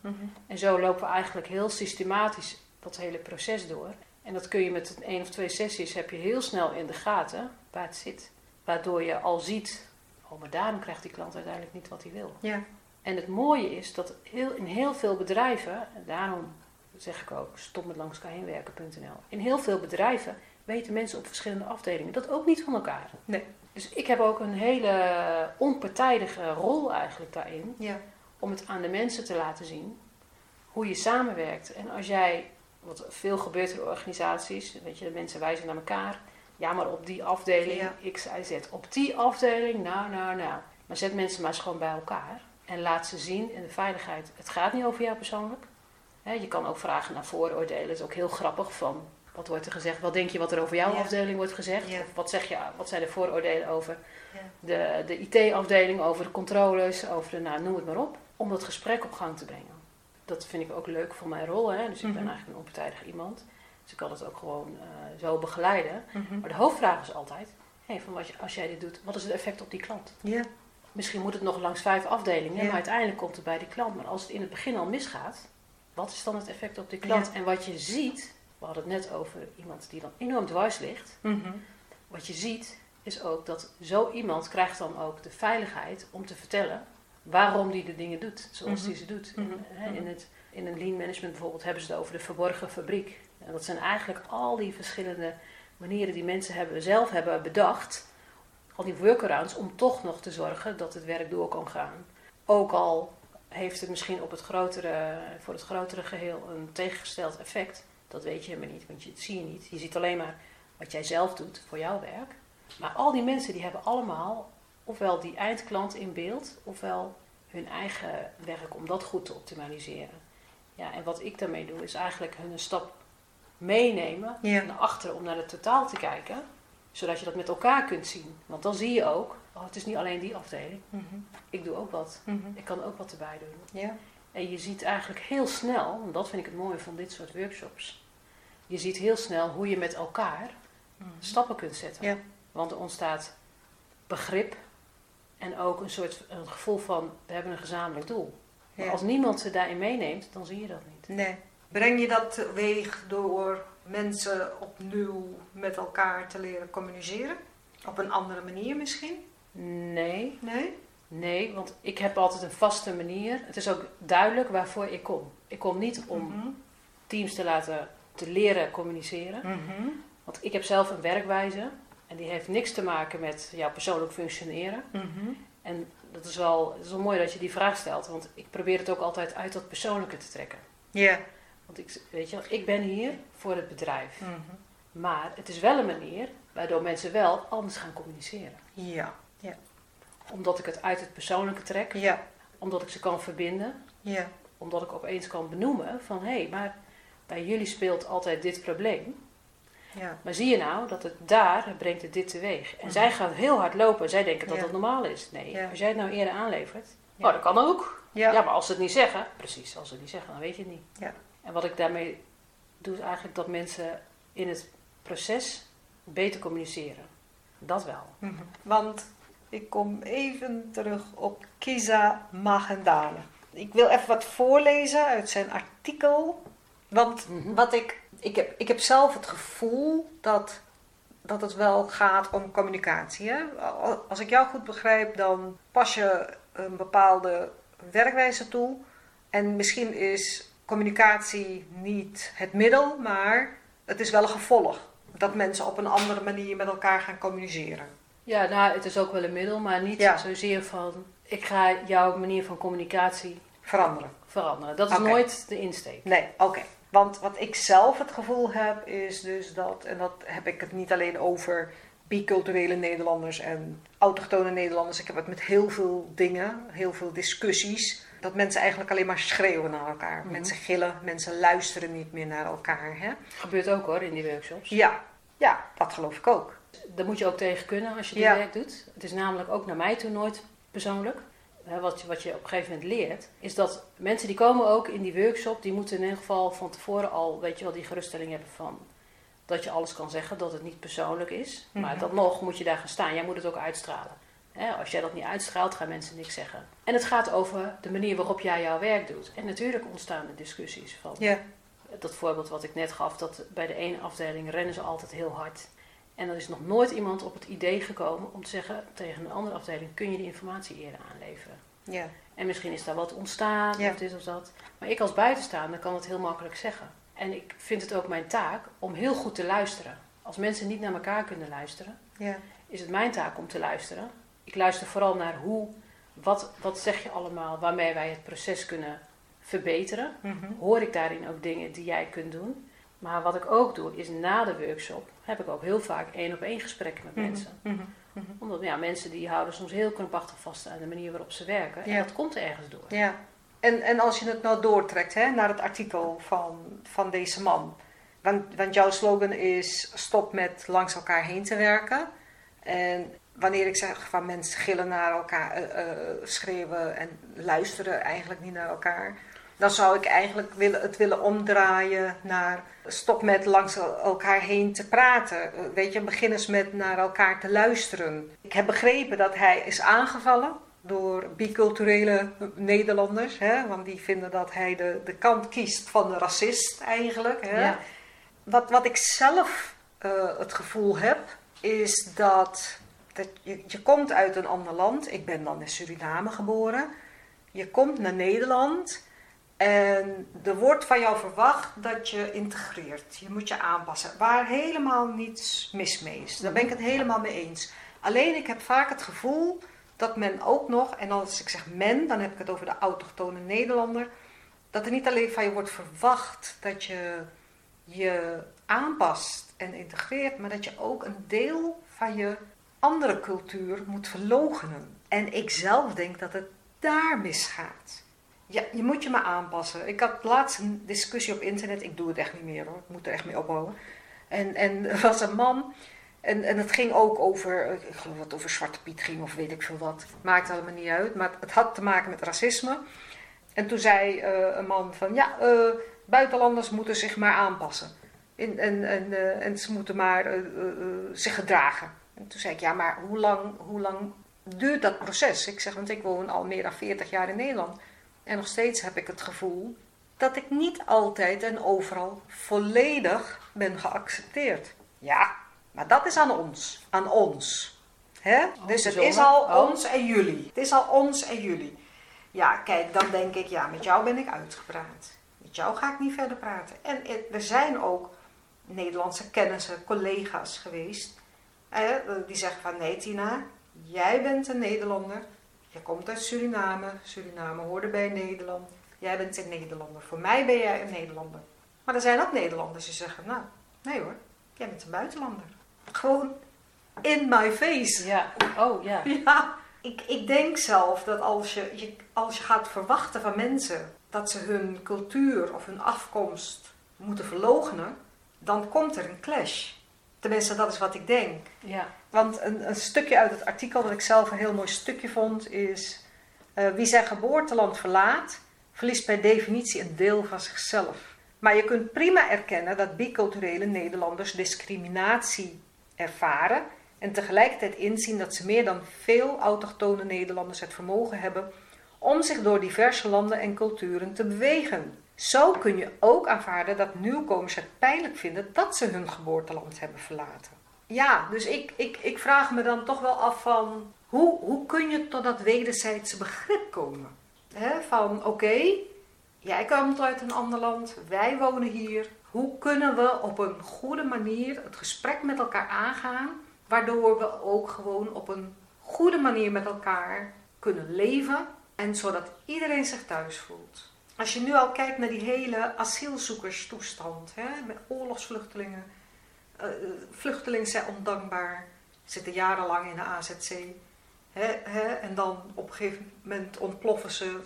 En zo lopen we eigenlijk heel systematisch dat hele proces door. En dat kun je met één of twee sessies heb je heel snel in de gaten waar het zit. Waardoor je al ziet, oh maar daarom krijgt die klant uiteindelijk niet wat hij wil. Ja. En het mooie is dat heel, in heel veel bedrijven, en daarom zeg ik ook stop met langs elkaar heenwerken.nl. In heel veel bedrijven weten mensen op verschillende afdelingen dat ook niet van elkaar. Nee. Dus ik heb ook een hele onpartijdige rol eigenlijk daarin Ja. om het aan de mensen te laten zien hoe je samenwerkt. En als jij, wat veel gebeurt in organisaties, weet je, de mensen wijzen naar elkaar. Ja, maar op die afdeling, Ja. X, Y, Z. Op die afdeling, nou, nou, nou. Maar zet mensen maar eens gewoon bij elkaar. En laat ze zien in de veiligheid. Het gaat niet over jou persoonlijk. Je kan ook vragen naar vooroordelen. Dat is ook heel grappig van... Wat wordt er gezegd? Wat denk je wat er over jouw Ja. afdeling wordt gezegd? Ja. Of wat, zeg je, wat zijn de vooroordelen over Ja. de, de IT-afdeling, over de controles, over de, nou, noem het maar op. Om dat gesprek op gang te brengen. Dat vind ik ook leuk voor mijn rol. Hè? Dus ik ben Mhm. eigenlijk een onpartijdig iemand. Dus ik kan het ook gewoon eh, zo begeleiden. Mhm. Maar de hoofdvraag is altijd, hey, van wat je, als jij dit doet, wat is het effect op die klant? Ja. Misschien moet het nog langs vijf afdelingen, Ja. maar uiteindelijk komt het bij die klant. Maar als het in het begin al misgaat, wat is dan het effect op die klant? En wat je ziet, we hadden het net over iemand die dan enorm dwars ligt. Mhm. Wat je ziet is ook dat zo iemand krijgt dan ook de veiligheid om te vertellen waarom die de dingen doet zoals Mhm. die ze doet. Mhm. En, hè, in, het, in een lean management bijvoorbeeld hebben ze het over de verborgen fabriek. En dat zijn eigenlijk al die verschillende manieren die mensen hebben, zelf hebben bedacht, al die workarounds om toch nog te zorgen dat het werk door kan gaan. Ook al heeft het misschien op het grotere, voor het grotere geheel een tegengesteld effect. Dat weet je helemaal niet, want je, dat zie je niet. Je ziet alleen maar wat jij zelf doet voor jouw werk. Maar al die mensen die hebben allemaal ofwel die eindklant in beeld, ofwel hun eigen werk om dat goed te optimaliseren. Ja, en wat ik daarmee doe is eigenlijk hun een stap meenemen Ja. naar achteren om naar het totaal te kijken. Zodat je dat met elkaar kunt zien. Want dan zie je ook, oh, het is niet alleen die afdeling. Mhm. Ik doe ook wat. Mhm. Ik kan ook wat erbij doen. Ja. En je ziet eigenlijk heel snel, en dat vind ik het mooie van dit soort workshops. Je ziet heel snel hoe je met elkaar Mhm. stappen kunt zetten. Ja. Want er ontstaat begrip en ook een soort een gevoel van we hebben een gezamenlijk doel. Maar als niemand ze daarin meeneemt, dan zie je dat niet. Nee. Breng je dat teweeg door mensen opnieuw met elkaar te leren communiceren? Op een andere manier misschien? Nee, Nee? nee, want ik heb altijd een vaste manier. Het is ook duidelijk waarvoor ik kom. Ik kom niet om Mhm. teams te laten te leren communiceren. Mhm. Want ik heb zelf een werkwijze en die heeft niks te maken met jouw persoonlijk functioneren. Mhm. En dat is wel, is wel mooi dat je die vraag stelt, want ik probeer het ook altijd uit dat persoonlijke te trekken. Ja. Want ik, weet je, ik ben hier voor het bedrijf. Mhm. Maar het is wel een manier waardoor mensen wel anders gaan communiceren. Ja. Omdat ik het uit het persoonlijke trek, Ja. omdat ik ze kan verbinden, Ja. omdat ik opeens kan benoemen van hé, hey, maar bij jullie speelt altijd dit probleem. Ja. Maar zie je nou dat het daar brengt het dit teweeg. En Mhm. zij gaan heel hard lopen. Zij denken dat Ja. dat normaal is. Nee, Ja. als jij het nou eerder aanlevert. Ja. Oh, dat kan ook. Ja. Ja. maar als ze het niet zeggen. Precies, als ze het niet zeggen, dan weet je het niet. Ja. En wat ik daarmee doe is eigenlijk dat mensen in het proces beter communiceren. Dat wel. Mhm. Want ik kom even terug op Kiza Magendane. Ik wil even wat voorlezen uit zijn artikel. Want Mhm. wat ik, ik, heb, ik heb zelf het gevoel dat, dat het wel gaat om communicatie. Hè? Al- Als ik jou goed begrijp, dan pas je een bepaalde werkwijze toe. En misschien is communicatie niet het middel, maar het is wel een gevolg. Dat mensen op een andere manier met elkaar gaan communiceren. Ja, nou, het is ook wel een middel, maar niet Ja. zozeer van ik ga jouw manier van communicatie Veranderen. veranderen. Dat is nooit de insteek. Nee, oké. Want wat ik zelf het gevoel heb, is dus dat, en dat heb ik het niet alleen over biculturele Nederlanders en autochtone Nederlanders. Ik heb het met heel veel dingen, heel veel discussies. Dat mensen eigenlijk alleen maar schreeuwen naar elkaar. Mhm. Mensen gillen, mensen luisteren niet meer naar elkaar. Hè? Gebeurt ook hoor in die workshops. Ja, ja, dat geloof ik ook. Daar moet je ook tegen kunnen als je dit Ja. werk doet. Het is namelijk ook naar mij toe nooit persoonlijk. Wat, je- wat je op een gegeven moment leert, is dat mensen die komen ook in die workshop, die moeten in ieder geval van tevoren al, weet je wel, die geruststelling hebben van dat je alles kan zeggen, dat het niet persoonlijk is. Maar Mhm. dan nog moet je daar gaan staan. Jij moet het ook uitstralen. Als jij dat niet uitstraalt, gaan mensen niks zeggen. En het gaat over de manier waarop jij jouw werk doet. En natuurlijk ontstaan er discussies van Ja, dat voorbeeld wat ik net gaf, dat bij de ene afdeling rennen ze altijd heel hard. En er is nog nooit iemand op het idee gekomen om te zeggen tegen een andere afdeling: kun je die informatie eerder aanleveren? ja, En misschien is daar wat ontstaan, Ja. of dit of dat. Maar ik als buitenstaander kan het heel makkelijk zeggen. En ik vind het ook mijn taak om heel goed te luisteren. Als mensen niet naar elkaar kunnen luisteren, ja, is het mijn taak om te luisteren. Ik luister vooral naar hoe, wat, wat zeg je allemaal waarmee wij het proces kunnen verbeteren Mhm. hoor ik daarin ook dingen die jij kunt doen. Maar wat ik ook doe, is na de workshop heb ik ook heel vaak één op één gesprekken met Mhm. mensen. Mhm. Omdat ja, mensen die houden soms heel krampachtig vast aan de manier waarop ze werken. En dat komt ergens door. Ja, en, en als je het nou doortrekt hè, naar het artikel van, van deze man. Want, want jouw slogan is stop met langs elkaar heen te werken. En wanneer ik zeg van mensen gillen naar elkaar, eh, schreeuwen en luisteren eigenlijk niet naar elkaar. Dan zou ik eigenlijk willen, het willen omdraaien naar stop met langs el- elkaar heen te praten. Eh, Weet je, begin eens met naar elkaar te luisteren. Ik heb begrepen dat hij is aangevallen door biculturele Nederlanders. Hè? Want die vinden dat hij de, de kant kiest van de racist eigenlijk. Hè? Ja. Wat, wat ik zelf het gevoel heb, is dat, dat je, je komt uit een ander land. Ik ben dan in Suriname geboren. Je komt naar Nederland en er wordt van jou verwacht dat je integreert. Je moet je aanpassen. Waar helemaal niets mis mee is. Daar ben ik het helemaal mee eens. Alleen ik heb vaak het gevoel dat men ook nog, en als ik zeg men, dan heb ik het over de autochtone Nederlander, dat er niet alleen van je wordt verwacht dat je je aanpast en integreert, maar dat je ook een deel van je andere cultuur moet verlogenen. En ik zelf denk dat het daar misgaat. Ja, je moet je maar aanpassen. Ik had laatst een discussie op internet. Ik doe het echt niet meer hoor. Ik moet er echt mee ophouden. En, en er was een man. En, en het ging ook over, ik geloof dat over Zwarte Piet ging of weet ik veel wat. Maakt allemaal niet uit. Maar het had te maken met racisme. En toen zei eh, een man van, ja, eh, buitenlanders moeten zich maar aanpassen. En, en, en, eh, en ze moeten maar eh, eh, eh, zich gedragen. En toen zei ik, ja, maar hoe lang, hoe lang duurt dat proces? Ik zeg, want ik woon al meer dan 40 jaar in Nederland. En nog steeds heb ik het gevoel dat ik niet altijd en overal volledig ben geaccepteerd. Ja, maar dat is aan ons. Aan ons. Hè? dus het is al Oh. ons en jullie. Het is al ons en jullie. Ja, kijk, dan denk ik, ja, met jou ben ik uitgepraat. Met jou ga ik niet verder praten. En er zijn ook Nederlandse kennissen, collega's geweest, die zeggen van nee Tina, jij bent een Nederlander. Je komt uit Suriname. Suriname hoorde bij Nederland. Jij bent een Nederlander. Voor mij ben jij een Nederlander. Maar er zijn ook Nederlanders die zeggen, nou, nee hoor, jij bent een buitenlander. Gewoon in my face. Ja, oh ja. Ja, ik, ik denk zelf dat als je, je, als je gaat verwachten van mensen dat ze hun cultuur of hun afkomst moeten verloochenen, dan komt er een clash. Tenminste, dat is wat ik denk. ja. Want een, een stukje uit het artikel dat ik zelf een heel mooi stukje vond is: eh, wie zijn geboorteland verlaat, verliest per definitie een deel van zichzelf. Maar je kunt prima erkennen dat biculturele Nederlanders discriminatie ervaren en tegelijkertijd inzien dat ze meer dan veel autochtone Nederlanders het vermogen hebben om zich door diverse landen en culturen te bewegen. Zo kun je ook aanvaarden dat nieuwkomers het pijnlijk vinden dat ze hun geboorteland hebben verlaten. Ja, dus ik, ik, ik vraag me dan toch wel af van hoe, hoe kun je tot dat wederzijdse begrip komen? Van oké, jij komt uit een ander land, wij wonen hier. Hoe kunnen we op een goede manier het gesprek met elkaar aangaan, waardoor we ook gewoon op een goede manier met elkaar kunnen leven en zodat iedereen zich thuis voelt. Als je nu al kijkt naar die hele asielzoekerstoestand, hè, met oorlogsvluchtelingen, eh, vluchtelingen zijn ondankbaar. zitten jarenlang in de AZC. En dan op een gegeven moment ontploffen ze,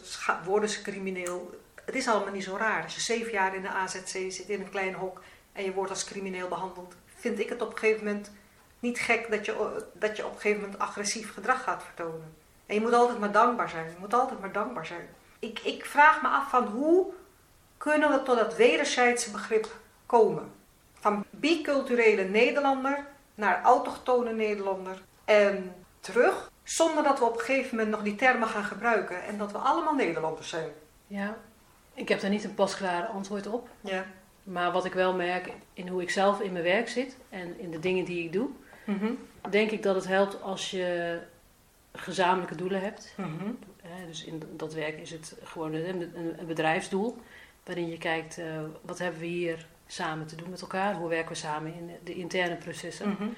worden ze crimineel. Het is allemaal niet zo raar. Als je zeven jaar in de AZC zit in een klein hok en je wordt als crimineel behandeld, vind ik het op een gegeven moment niet gek dat je, dat je op een gegeven moment agressief gedrag gaat vertonen. En je moet altijd maar dankbaar zijn. Je moet altijd maar dankbaar zijn. Ik, ik vraag me af van hoe kunnen we tot dat wederzijdse begrip komen? Van biculturele Nederlander naar autochtone Nederlander en terug, zonder dat we op een gegeven moment nog die termen gaan gebruiken en dat we allemaal Nederlanders zijn. Ja, ik heb daar niet een pasklaar antwoord op. Ja. Maar wat ik wel merk in hoe ik zelf in mijn werk zit en in de dingen die ik doe, Mhm. denk ik dat het helpt als je gezamenlijke doelen hebt. Mhm. Dus in dat werk is het gewoon een, bedrijfsdoel. Waarin je kijkt, eh, wat hebben we hier samen te doen met elkaar? Hoe werken we samen in de interne processen? Mhm.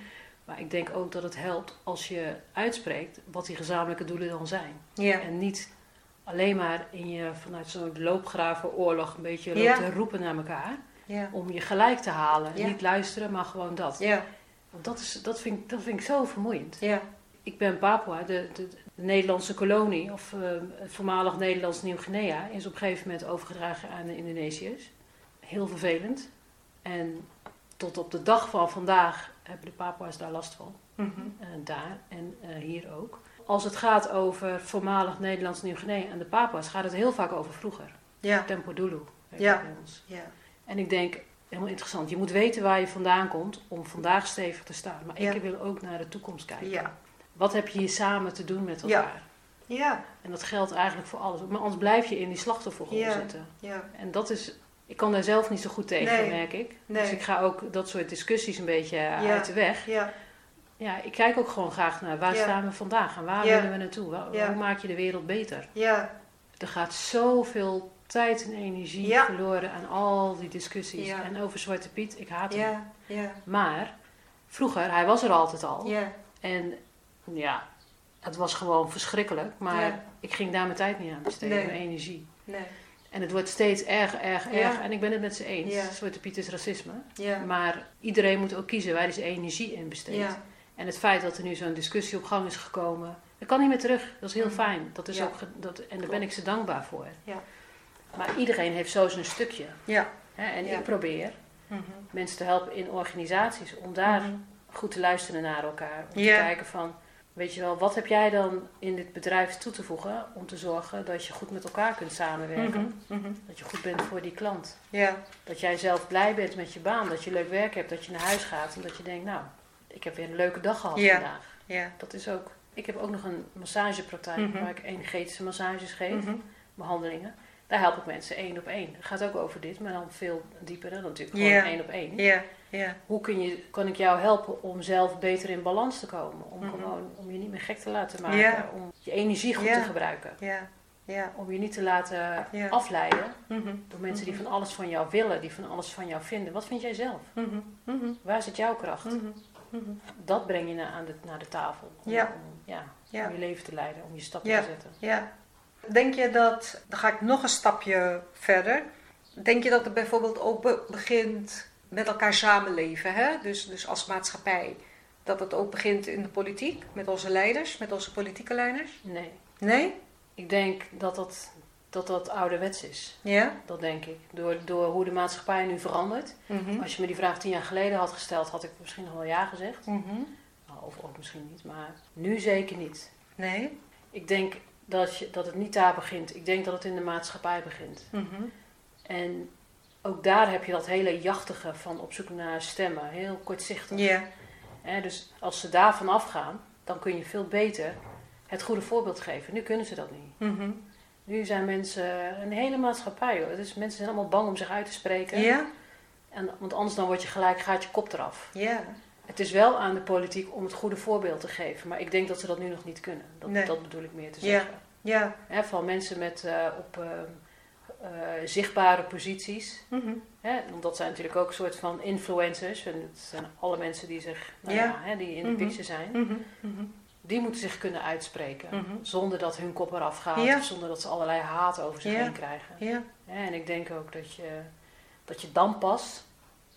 Maar ik denk ook dat het helpt als je uitspreekt wat die gezamenlijke doelen dan zijn. Ja. En niet alleen maar in je vanuit zo'n loopgravenoorlog een beetje Ja. te roepen naar elkaar. Ja. Om je gelijk te halen. Niet luisteren, maar gewoon dat. Want dat, is, dat, vind ik, dat vind ik zo vermoeiend. Ik ben Papua, de, de, de Nederlandse kolonie, of het voormalig Nederlands Nieuw-Guinea, is op een gegeven moment overgedragen aan de Indonesiërs. Heel vervelend. En tot op de dag van vandaag hebben de Papua's daar last van. Mhm. Eh, daar en eh, hier ook. Als het gaat over voormalig Nederlands Nieuw-Guinea en de Papua's, gaat het heel vaak over vroeger. Ja. Tempo Dulu. Ja. het bij ons. Ja. En ik denk, helemaal interessant, je moet weten waar je vandaan komt om vandaag stevig te staan. Maar Ja. ik wil ook naar de toekomst kijken. Ja. Wat heb je hier samen te doen met Ja. elkaar? Ja. En dat geldt eigenlijk voor alles. Maar anders blijf je in die slachtofferrol Ja. zitten. Ja. En dat is, ik kan daar zelf niet zo goed tegen, Nee. merk ik. Nee. Dus ik ga ook dat soort discussies een beetje eh, Ja. uit de weg. Ja. Ja, ik kijk ook gewoon graag naar waar Ja. staan we vandaag en waar Ja. willen we naartoe? Waar- Ja. Hoe maak je de wereld beter? Ja. Er gaat zoveel tijd en energie Ja. verloren aan al die discussies. Ja. En over Zwarte Piet, ik haat hem. Ja. Ja. Maar vroeger, hij was er altijd al. Ja. En ja, het was gewoon verschrikkelijk. Maar Ja. ik ging daar mijn tijd niet aan besteden, Nee. mijn energie. Nee. En het wordt steeds erger, Ja. erger. En ik ben het met ze eens. Ja. Zwarte Piet is racisme. Ja. Maar iedereen moet ook kiezen waar hij zijn energie in besteedt. Ja. En het feit dat er nu zo'n discussie op gang is gekomen, dat kan niet meer terug. Dat is heel Mhm. fijn. Dat is ook dat, en daar Klopt. ben ik ze dankbaar voor. Ja. Maar iedereen heeft zo zijn stukje. Ja. En ik probeer Mhm. mensen te helpen in organisaties om daar Mhm. goed te luisteren naar elkaar. Om te kijken van, weet je wel, wat heb jij dan in dit bedrijf toe te voegen om te zorgen dat je goed met elkaar kunt samenwerken. Mhm. Mhm. Dat je goed bent voor die klant. Ja. Dat jij zelf blij bent met je baan, dat je leuk werk hebt, dat je naar huis gaat en dat je denkt, nou, ik heb weer een leuke dag gehad Ja. vandaag. Ja. Dat is ook. Ik heb ook nog een massagepraktijk Mhm. waar ik energetische massages geef, behandelingen. Daar help ik mensen één op één. Het gaat ook over dit, maar dan veel dieper. Dan natuurlijk gewoon één op één. Ja. Ja. Hoe kun je, kan ik jou helpen om zelf beter in balans te komen? Om, Mhm. gewoon, om je niet meer gek te laten maken. Ja. Om je energie goed Ja. te gebruiken. Ja. Ja. Om je niet te laten afleiden Mhm. door mensen die Mhm. van alles van jou willen, die van alles van jou vinden. Wat vind jij zelf? Waar zit jouw kracht? Dat breng je naar, aan de, naar de tafel. Om, Ja. om, ja, Ja. om je leven te leiden, om je stappen Ja. te zetten. Ja. Denk je dat, dan ga ik nog een stapje verder. Denk je dat het bijvoorbeeld ook be- begint met elkaar samenleven, hè? Dus, dus als maatschappij? Dat het ook begint in de politiek, met onze leiders, met onze politieke leiders? Nee. Nee? Ik denk dat dat, dat, dat ouderwets is. Ja? Dat denk ik. Door, door hoe de maatschappij nu verandert. Mhm. Als je me die vraag tien jaar geleden had gesteld, had ik misschien nog wel ja gezegd. Nou, Of ook misschien niet, maar nu zeker niet. Nee? Ik denk dat, je, dat het niet daar begint. Ik denk dat het in de maatschappij begint. Mhm. En ook daar heb je dat hele jachtige van op zoek naar stemmen. Heel kortzichtig. Ja. Dus als ze daarvan afgaan, dan kun je veel beter het goede voorbeeld geven. Nu kunnen ze dat niet. Mhm. Nu zijn mensen, een hele maatschappij hoor. Dus mensen zijn allemaal bang om zich uit te spreken. Ja? En, want anders dan word je gelijk, gaat je kop eraf. Ja. Het is wel aan de politiek om het goede voorbeeld te geven. Maar ik denk dat ze dat nu nog niet kunnen. Dat, Nee. dat bedoel ik meer te Ja. zeggen. Ja. Hè, van mensen met eh, op eh, eh, zichtbare posities. Mhm. Hè, want dat zijn natuurlijk ook een soort van influencers. En het zijn alle mensen die zich, nou Ja. ja, hè, die in de Mhm. picture zijn. Mhm. Mhm. Die moeten zich kunnen uitspreken. Zonder dat hun kop eraf gaat. Ja. Of zonder dat ze allerlei haat over zich heen krijgen. En ik denk ook dat je, dat je dan pas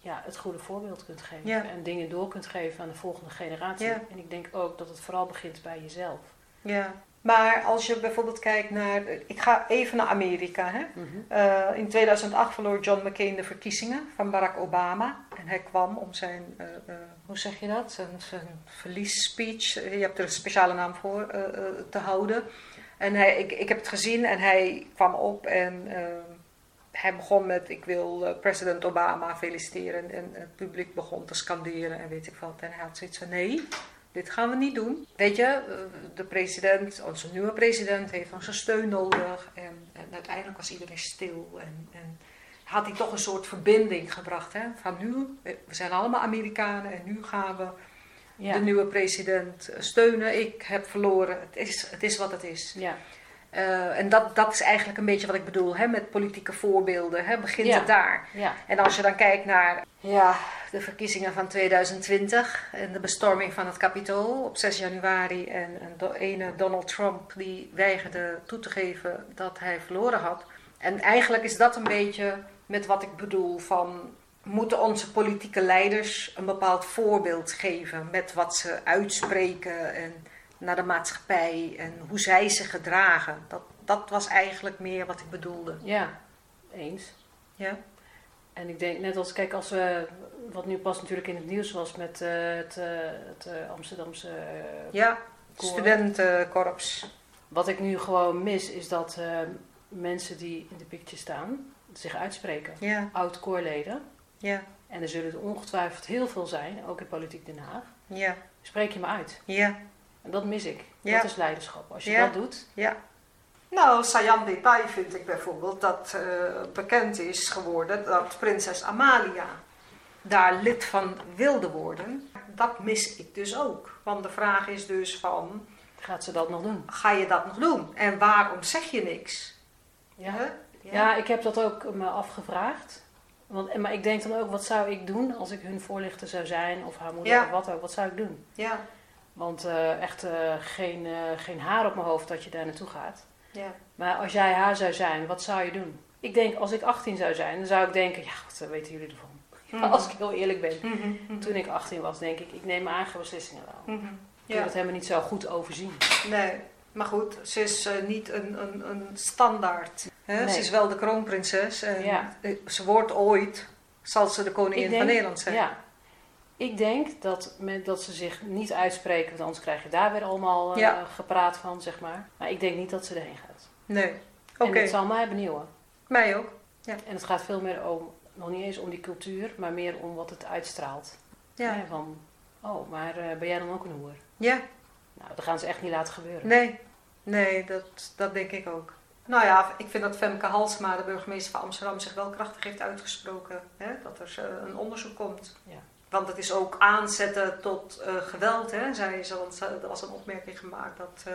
ja, het goede voorbeeld kunt geven. En dingen door kunt geven aan de volgende generatie. En ik denk ook dat het vooral begint bij jezelf. Ja. Maar als je bijvoorbeeld kijkt naar. Ik ga even naar Amerika. Hè? Mhm. Eh, in 2008 verloor John McCain de verkiezingen van Barack Obama. En hij kwam om zijn, eh, hoe zeg je dat? Zijn, zijn verliesspeech, je hebt er een speciale naam voor, te houden. En hij, ik, ik heb het gezien en hij kwam op en hij begon met: Ik wil president Obama feliciteren. En het publiek begon te scanderen en weet ik wat. En hij had zoiets van: Nee. Dit gaan we niet doen. Weet je, eh, de president, onze nieuwe president, heeft onze steun nodig. En, en uiteindelijk was iedereen stil. En, en had hij toch een soort verbinding gebracht. Hè? Van nu, we zijn allemaal Amerikanen en nu gaan we Ja. de nieuwe president steunen. Ik heb verloren. Het is, het is wat het is. ja. Eh, en dat, dat is eigenlijk een beetje wat ik bedoel hè, met politieke voorbeelden. Hè? Begint Ja. het daar. ja. En als je dan kijkt naar ja, de verkiezingen van 2020 en de bestorming van het Capitool op 6 januari en een do- ene Donald Trump die weigerde toe te geven dat hij verloren had. En eigenlijk is dat een beetje met wat ik bedoel van moeten onze politieke leiders een bepaald voorbeeld geven met wat ze uitspreken en naar de maatschappij en hoe zij zich gedragen. Dat, dat was eigenlijk meer wat ik bedoelde. Ja, eens. Ja? En ik denk, net als, kijk, als we, wat nu pas natuurlijk in het nieuws was met eh, het, eh, het eh, Amsterdamse. Ja, studentenkorps. Wat ik nu gewoon mis, is dat mensen die in de picture staan, zich uitspreken. Ja, Oud-koorleden. ja, En er zullen er ongetwijfeld heel veel zijn, ook in Politiek Den Haag. ja, Spreek je me uit. ja, En dat mis ik. Ja. Dat is leiderschap. Als je Ja. dat doet. ja. Nou, saillant detail vind ik bijvoorbeeld dat eh, bekend is geworden dat prinses Amalia daar lid van wilde worden. Dat mis ik dus ook. Want de vraag is dus van, Gaat ze dat nog doen? ga je dat nog doen? En waarom zeg je niks? Ja. Ja, ik heb dat ook me afgevraagd. Want, maar ik denk dan ook, wat zou ik doen als ik hun voorlichter zou zijn, of haar moeder, Ja. of wat ook, wat zou ik doen? Ja, Want eh, echt eh, geen, eh, geen haar op mijn hoofd dat je daar naartoe gaat. ja, Maar als jij haar zou zijn, wat zou je doen? Ik denk, als ik 18 zou zijn, dan zou ik denken, ja, wat weten jullie ervan? Mhm. Als ik heel eerlijk ben. Mhm, mhm, Toen ik 18 was, denk ik, ik neem mijn eigen beslissingen wel. mhm. Ik kun Ja. het helemaal niet zo goed overzien. Nee, maar goed, ze is niet een, een, een standaard. Hè? Nee. Ze is wel de kroonprinses en Ja. ze wordt ooit, zal ze de koningin Ik denk- van Nederland zijn. Ja. Ik denk dat, met, dat ze zich niet uitspreken, want anders krijg je daar weer allemaal eh, Ja. gepraat van, zeg maar. Maar ik denk niet dat ze erheen gaat. Nee, oké, En het zal mij benieuwen. mij ook. En het gaat veel meer om, nog niet eens om die cultuur, maar meer om wat het uitstraalt. Ja, van, oh, maar eh, ben jij dan ook een hoer? ja. Nou, dat gaan ze echt niet laten gebeuren. nee, nee dat, dat denk ik ook. Nou ja, ik vind dat Femke Halsma, de burgemeester van Amsterdam, zich wel krachtig heeft uitgesproken. Hè? Dat er eh, een onderzoek komt. Ja. Want het is ook aanzetten tot eh, geweld, hè, zei ze. Want ze- er was een opmerking gemaakt dat, eh,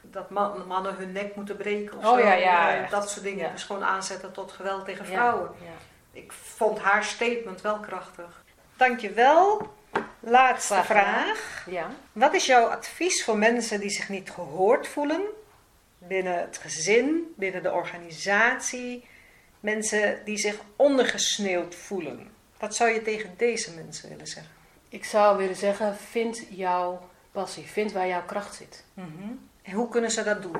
dat man- mannen hun nek moeten breken of Oh zo. ja, ja, Eh, echt. dat soort dingen. Ja. Dus gewoon aanzetten tot geweld tegen vrouwen. ja. Ik vond haar statement wel krachtig. Dankjewel. Laatste gedaan. vraag. Ja. Wat is jouw advies voor mensen die zich niet gehoord voelen? Binnen het gezin, binnen de organisatie. Mensen die zich ondergesneeuwd voelen. Wat zou je tegen deze mensen willen zeggen? Ik zou willen zeggen, vind jouw passie. Vind waar jouw kracht zit. En hoe kunnen ze dat doen?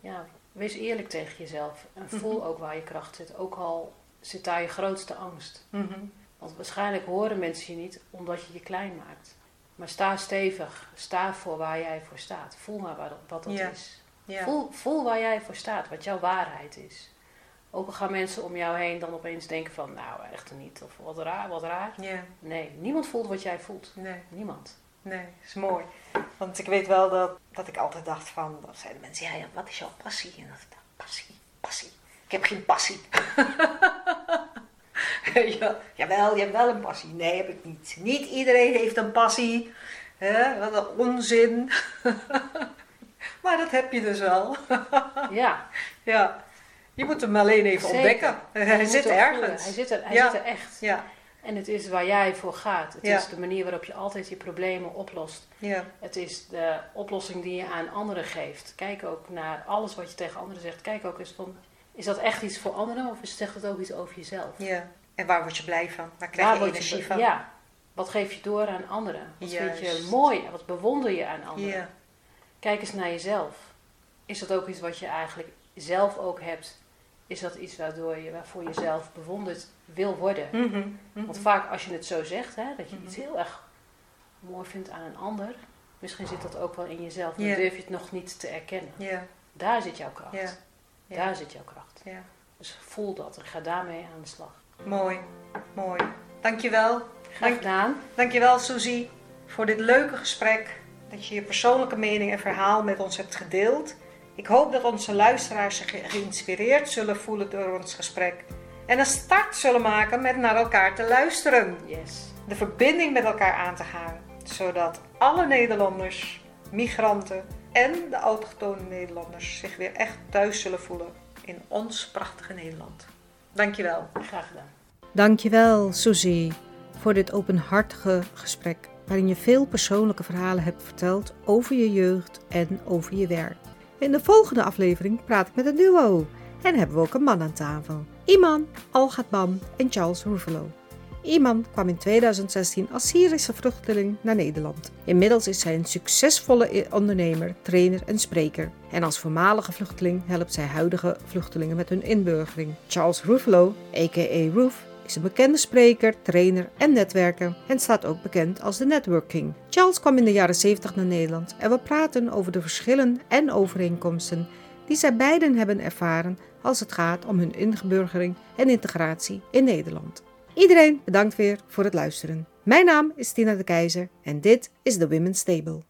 Ja, wees eerlijk tegen jezelf. En Mhm. voel ook waar je kracht zit. Ook al zit daar je grootste angst. Mhm. Want waarschijnlijk horen mensen je niet omdat je je klein maakt. Maar sta stevig. Sta voor waar jij voor staat. Voel maar wat, wat dat Ja. is. Ja. Voel, voel waar jij voor staat. Wat jouw waarheid is. Ook al gaan mensen om jou heen dan opeens denken van... Nou, echt niet. Of wat raar, wat raar. ja, Nee, niemand voelt wat jij voelt. nee, Niemand. nee, is mooi. Want ik weet wel dat, dat ik altijd dacht van, dat zeiden mensen, ja, ja, wat is jouw passie? En dat ik passie, passie. Ik heb geen passie. ja, jawel, je hebt wel een passie. Nee, heb ik niet. Niet iedereen heeft een passie. Hè? Wat een onzin. maar dat heb je dus wel. Ja, ja. Je moet hem alleen even Zeker. ontdekken. Hij zit ergens. Hij zit er, hij Ja. zit er echt. Ja, En het is waar jij voor gaat. Het Ja. is de manier waarop je altijd je problemen oplost. ja, Het is de oplossing die je aan anderen geeft. Kijk ook naar alles wat je tegen anderen zegt. Kijk ook eens van, is dat echt iets voor anderen of zegt het ook iets over jezelf? ja, En waar word je blij van? Waar krijg Waar je energie van? Ja. Wat geef je door aan anderen? Wat vind je mooi? Wat bewonder je aan anderen? Ja. Kijk eens naar jezelf. Is dat ook iets wat je eigenlijk zelf ook hebt? Is dat iets waardoor je, waarvoor je zelf bewonderd wil worden? Mhm, mhm. Want vaak als je het zo zegt, hè, dat je Mhm. iets heel erg mooi vindt aan een ander, misschien zit dat ook wel in jezelf, maar Ja. durf je het nog niet te erkennen. Daar zit jouw kracht. Daar zit jouw kracht. Dus voel dat en ga daarmee aan de slag. Mooi, mooi. Dankjewel. Graag gedaan. Dankjewel Suzy voor dit leuke gesprek. Dat je je persoonlijke mening en verhaal met ons hebt gedeeld. Ik hoop dat onze luisteraars zich ge- geïnspireerd zullen voelen door ons gesprek. En een start zullen maken met naar elkaar te luisteren. Yes. De verbinding met elkaar aan te gaan. Zodat alle Nederlanders, migranten en de autochtone Nederlanders zich weer echt thuis zullen voelen in ons prachtige Nederland. Dankjewel. Graag gedaan. Dankjewel, Suzy, voor dit openhartige gesprek waarin je veel persoonlijke verhalen hebt verteld over je jeugd en over je werk. In de volgende aflevering praat ik met een duo en hebben we ook een man aan tafel. Iman Algatman en Charles Ruffalo. Iman kwam in 2016 als Syrische vluchteling naar Nederland. Inmiddels is zij een succesvolle ondernemer, trainer en spreker. En als voormalige vluchteling helpt zij huidige vluchtelingen met hun inburgering. Charles Ruffalo, a.k.a. Roof, is een bekende spreker, trainer en netwerker en staat ook bekend als de Network King. Charles kwam in de jaren 70 naar Nederland en we praten over de verschillen en overeenkomsten die zij beiden hebben ervaren als het gaat om hun inburgering en integratie in Nederland. Iedereen bedankt weer voor het luisteren. Mijn naam is Tina de Keizer en dit is de Women's Table.